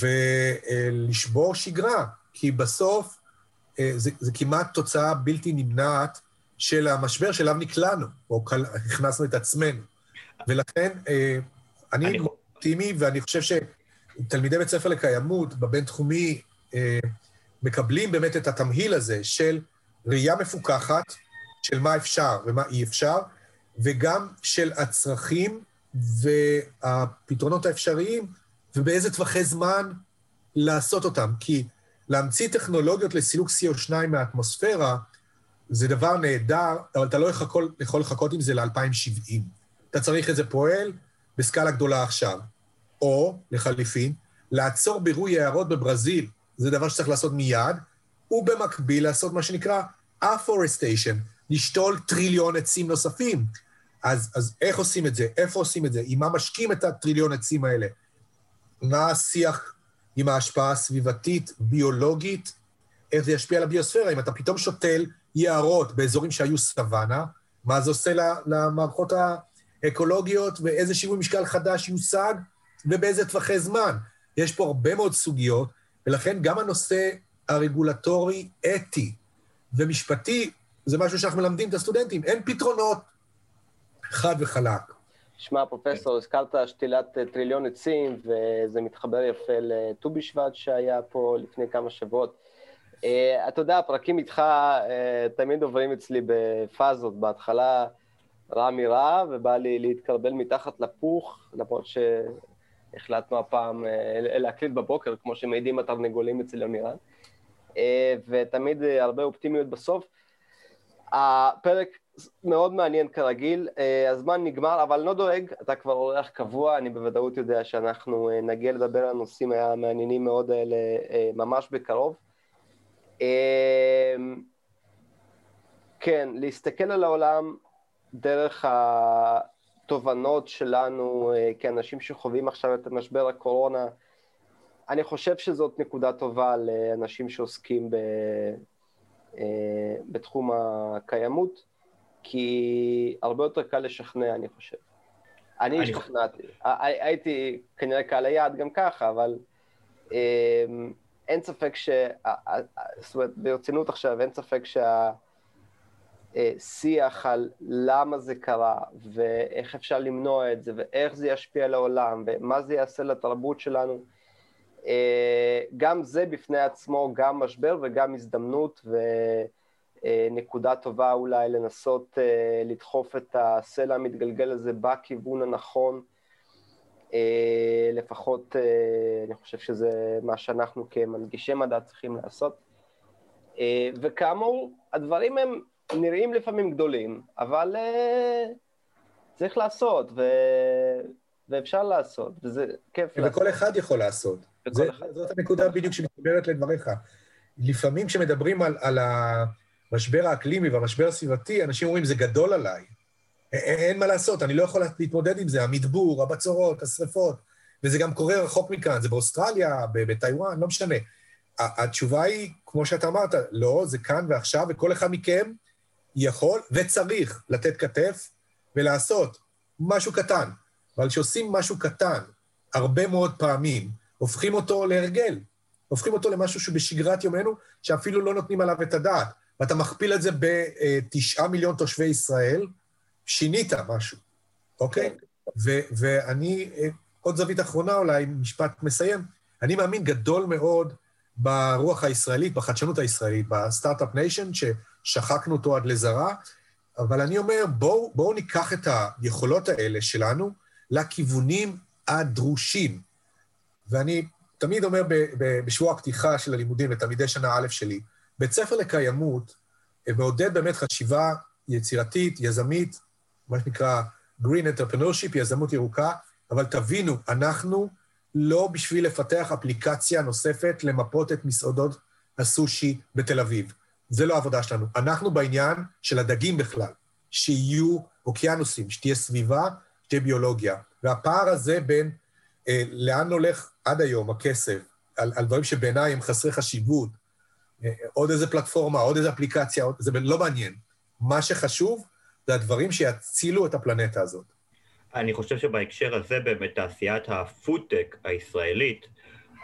ולשבור שגרה, כי בסוף אה, זה, זה כמעט תוצאה בלתי נמנעת של המשבר שאליו נקלענו, או הכנסנו את עצמנו. ולכן אה, אני אופטימי, ואני חושב ש... תלמידי בית ספר לקיימות בבינתחומי אה, מקבלים באמת את התמהיל הזה של ראייה מפוקחת של מה אפשר ומה אי אפשר, וגם של הצרכים והפתרונות האפשריים, ובאיזה טווחי זמן לעשות אותם. כי להמציא טכנולוגיות לסילוק CO2 מהאטמוספירה זה דבר נהדר, אבל אתה לא יכול, יכול לחכות עם זה ל-2070. אתה צריך את זה פועל בסקאלה גדולה עכשיו. או, לחליפין, לעצור בירוי יערות בברזיל, זה דבר שצריך לעשות מיד, ובמקביל לעשות מה שנקרא אפוrestation, לשתול טריליון עצים נוספים. אז, אז איך עושים את זה? איפה עושים את זה? עם מה משקים את הטריליון עצים האלה? מה השיח עם ההשפעה הסביבתית, ביולוגית? איך זה ישפיע על הביוספירה? אם אתה פתאום שותל יערות באזורים שהיו סוואנה, מה זה עושה למערכות האקולוגיות, ואיזה שיווי משקל חדש יושג, ובאיזה טווחי זמן. יש פה הרבה מאוד סוגיות, ולכן גם הנושא הרגולטורי, אתי ומשפטי, זה משהו שאנחנו מלמדים את הסטודנטים. אין פתרונות חד וחלק. שמע, פרופסור, הזכרת שתילת טריליון עצים, וזה מתחבר יפה לט"ו בשבט שהיה פה לפני כמה שבועות. Uh, אתה יודע, הפרקים איתך uh, תמיד עוברים אצלי בפאזות. בהתחלה רע מרע, ובא לי להתקרבל מתחת לפוך, למרות החלטנו הפעם אה, להקליט בבוקר, כמו שמעידים התרנגולים אצל אה, ותמיד אה, הרבה אופטימיות בסוף. הפרק מאוד מעניין כרגיל, הזמן נגמר, אבל לא דואג, אתה כבר אורח קבוע, אני בוודאות יודע שאנחנו נגיע לדבר על הנושאים המעניינים מאוד האלה ממש בקרוב. כן, להסתכל על העולם דרך התובנות שלנו אה, כאנשים שחווים עכשיו את משבר הקורונה, אני חושב שזאת נקודה טובה לאנשים שעוסקים ב, אה, בתחום הקיימות, כי הרבה יותר קל לשכנע, אני חושב. אני השתכנעתי. הייתי כנראה קהל היעד גם ככה, אבל אה, אין ספק ש... זאת אומרת, ברצינות עכשיו, אין ספק שה... אה, על למה זה קרה, ואיך אפשר למנוע את זה, ואיך זה ישפיע על העולם, ומה זה יעשה לתרבות שלנו. אה, גם זה בפני עצמו גם משבר וגם הזדמנות, נקודה טובה אולי לנסות אה, לדחוף את הסלע המתגלגל הזה בכיוון הנכון. אה, לפחות אה, אני חושב שזה מה שאנחנו כמנגישי מדע צריכים לעשות. אה, וכאמור, הדברים הם נראים לפעמים גדולים, אבל אה, צריך לעשות, ו... ואפשר לעשות, וזה כיף וכל לעשות. וכל אחד יכול לעשות. זה, אחד. זאת הנקודה בדיוק שמתחברת לדבריך. לפעמים כשמדברים על, על המשבר האקלימי והמשבר הסביבתי, אנשים אומרים, זה גדול עליי. אין מה לעשות, אני לא יכול להתמודד עם זה, המדבור, הבצורות, השרפות, וזה גם קורה רחוק מכאן, זה באוסטרליה, בטיוואן, לא משנה. התשובה היא, כמו שאתה אמרת, לא, זה כאן ועכשיו, וכל אחד מכם יכול וצריך לתת כתף ולעשות משהו קטן. אבל כשעושים משהו קטן הרבה מאוד פעמים, הופכים אותו להרגל, הופכים אותו למשהו שבשגרת יומנו, שאפילו לא נותנים עליו את הדעת. ואתה מכפיל את זה בתשעה מיליון תושבי ישראל, שינית משהו, אוקיי? ו- ואני, עוד זווית אחרונה אולי, משפט מסיים, אני מאמין גדול מאוד ברוח הישראלית, בחדשנות הישראלית, ב Start-up Nation, ששחקנו אותו עד לזרא, אבל אני אומר, בואו בוא ניקח את היכולות האלה שלנו לכיוונים הדרושים. ואני תמיד אומר בשבוע הפתיחה של הלימודים לתלמידי שנה א' שלי, בית ספר לקיימות מעודד באמת חשיבה יצירתית, יזמית, מה שנקרא Green Entrepreneurship, יזמות ירוקה, אבל תבינו, אנחנו לא בשביל לפתח אפליקציה נוספת למפות את מסעדות הסושי בתל אביב. זה לא העבודה שלנו. אנחנו בעניין של הדגים בכלל, שיהיו אוקיינוסים, שתהיה סביבה, שתהיה ביולוגיה. והפער הזה בין אה, לאן הולך עד היום הכסף, על, על דברים שבעיניי הם חסרי חשיבות, אה, עוד איזה פלטפורמה, עוד איזה אפליקציה, עוד, זה לא מעניין. מה שחשוב זה הדברים שיצילו את הפלנטה הזאת. אני חושב שבהקשר הזה באמת תעשיית הפודטק הישראלית,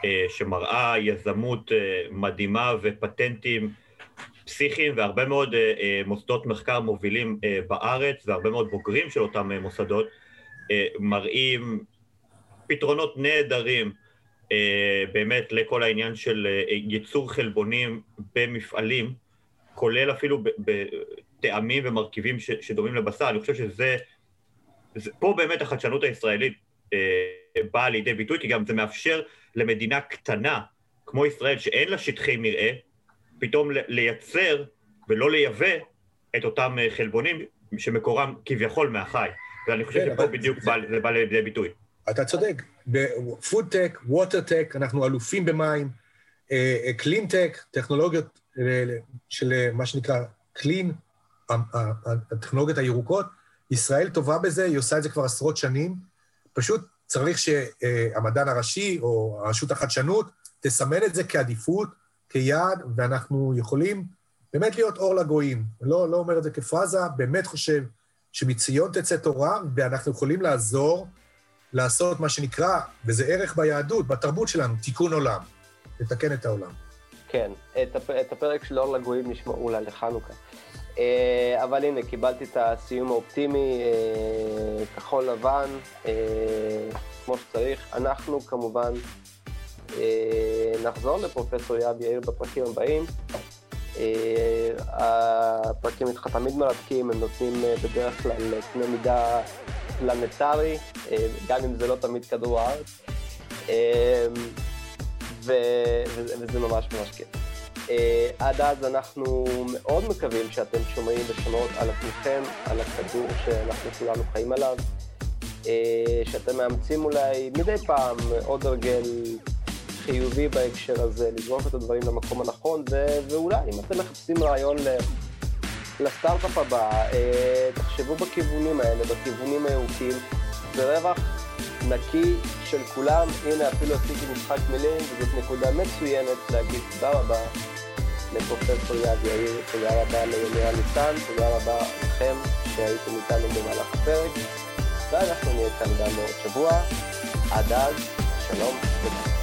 אה, שמראה יזמות אה, מדהימה ופטנטים פסיכיים והרבה מאוד אה, מוסדות מחקר מובילים בארץ והרבה מאוד בוגרים של אותם מוסדות, מראים פתרונות נהדרים באמת לכל העניין של ייצור חלבונים במפעלים, כולל אפילו טעמים ומרכיבים ש, שדומים לבשר, אני חושב שזה, זה, פה באמת החדשנות הישראלית אה, באה לידי ביטוי, כי גם זה מאפשר למדינה קטנה, כמו ישראל, שאין לה שטחי מרעה, פתאום לייצר ולא לייבא את אותם אה, חלבונים שמקורם כביכול מהחי. ואני חושב כן, שפה בדיוק זה בא לידי ביטוי. אתה צודק. בפודטק, ווטרטק, אנחנו אלופים במים, קלינטק, אה, אה, טכנולוגיות של מה שנקרא קלין, הטכנולוגיות הירוקות, ישראל טובה בזה, היא עושה את זה כבר עשרות שנים. פשוט צריך שהמדען הראשי או רשות החדשנות תסמן את זה כעדיפות, כיעד, ואנחנו יכולים באמת להיות אור לגויים. לא, לא אומר את זה כפרזה, באמת חושב שמציון תצא תורה, ואנחנו יכולים לעזור לעשות מה שנקרא, וזה ערך ביהדות, בתרבות שלנו, תיקון עולם, לתקן את העולם. כן, את, הפ... את הפרק של אור לגויים נשמע אולי לחנוכה. אה, אבל הנה, קיבלתי את הסיום האופטימי, אה, כחול לבן, אה, כמו שצריך. אנחנו כמובן נחזור לפרופסור יאב יאיר בפרקים הבאים. הפרקים איתך תמיד מרתקים, הם נותנים בדרך כלל קנה מידה פלנטרי, גם אם זה לא תמיד כדור הארץ, וזה ממש ממש כיף. עד אז אנחנו מאוד מקווים שאתם שומעים ושומעות על עצמכם, על הכדור שאנחנו כולנו חיים עליו, שאתם מאמצים אולי מדי פעם עוד הרגל חיובי בהקשר הזה, לזרוק את הדברים למקום הנכון, ו- ואולי אם אתם מחפשים רעיון לסטארט-אפ הבא, uh, תחשבו בכיוונים האלה, בכיוונים הירוקים, זה רווח נקי של כולם. הנה, אפילו עשיתי משחק מילים, וזאת נקודה מצוינת להגיד תודה רבה לפרופסור יד יאיר, תודה רבה לימירה ניסן, תודה רבה לכם שהייתם איתנו במהלך הפרק, ואנחנו נהיה כאן גם בעוד שבוע. עד אז, שלום ותודה.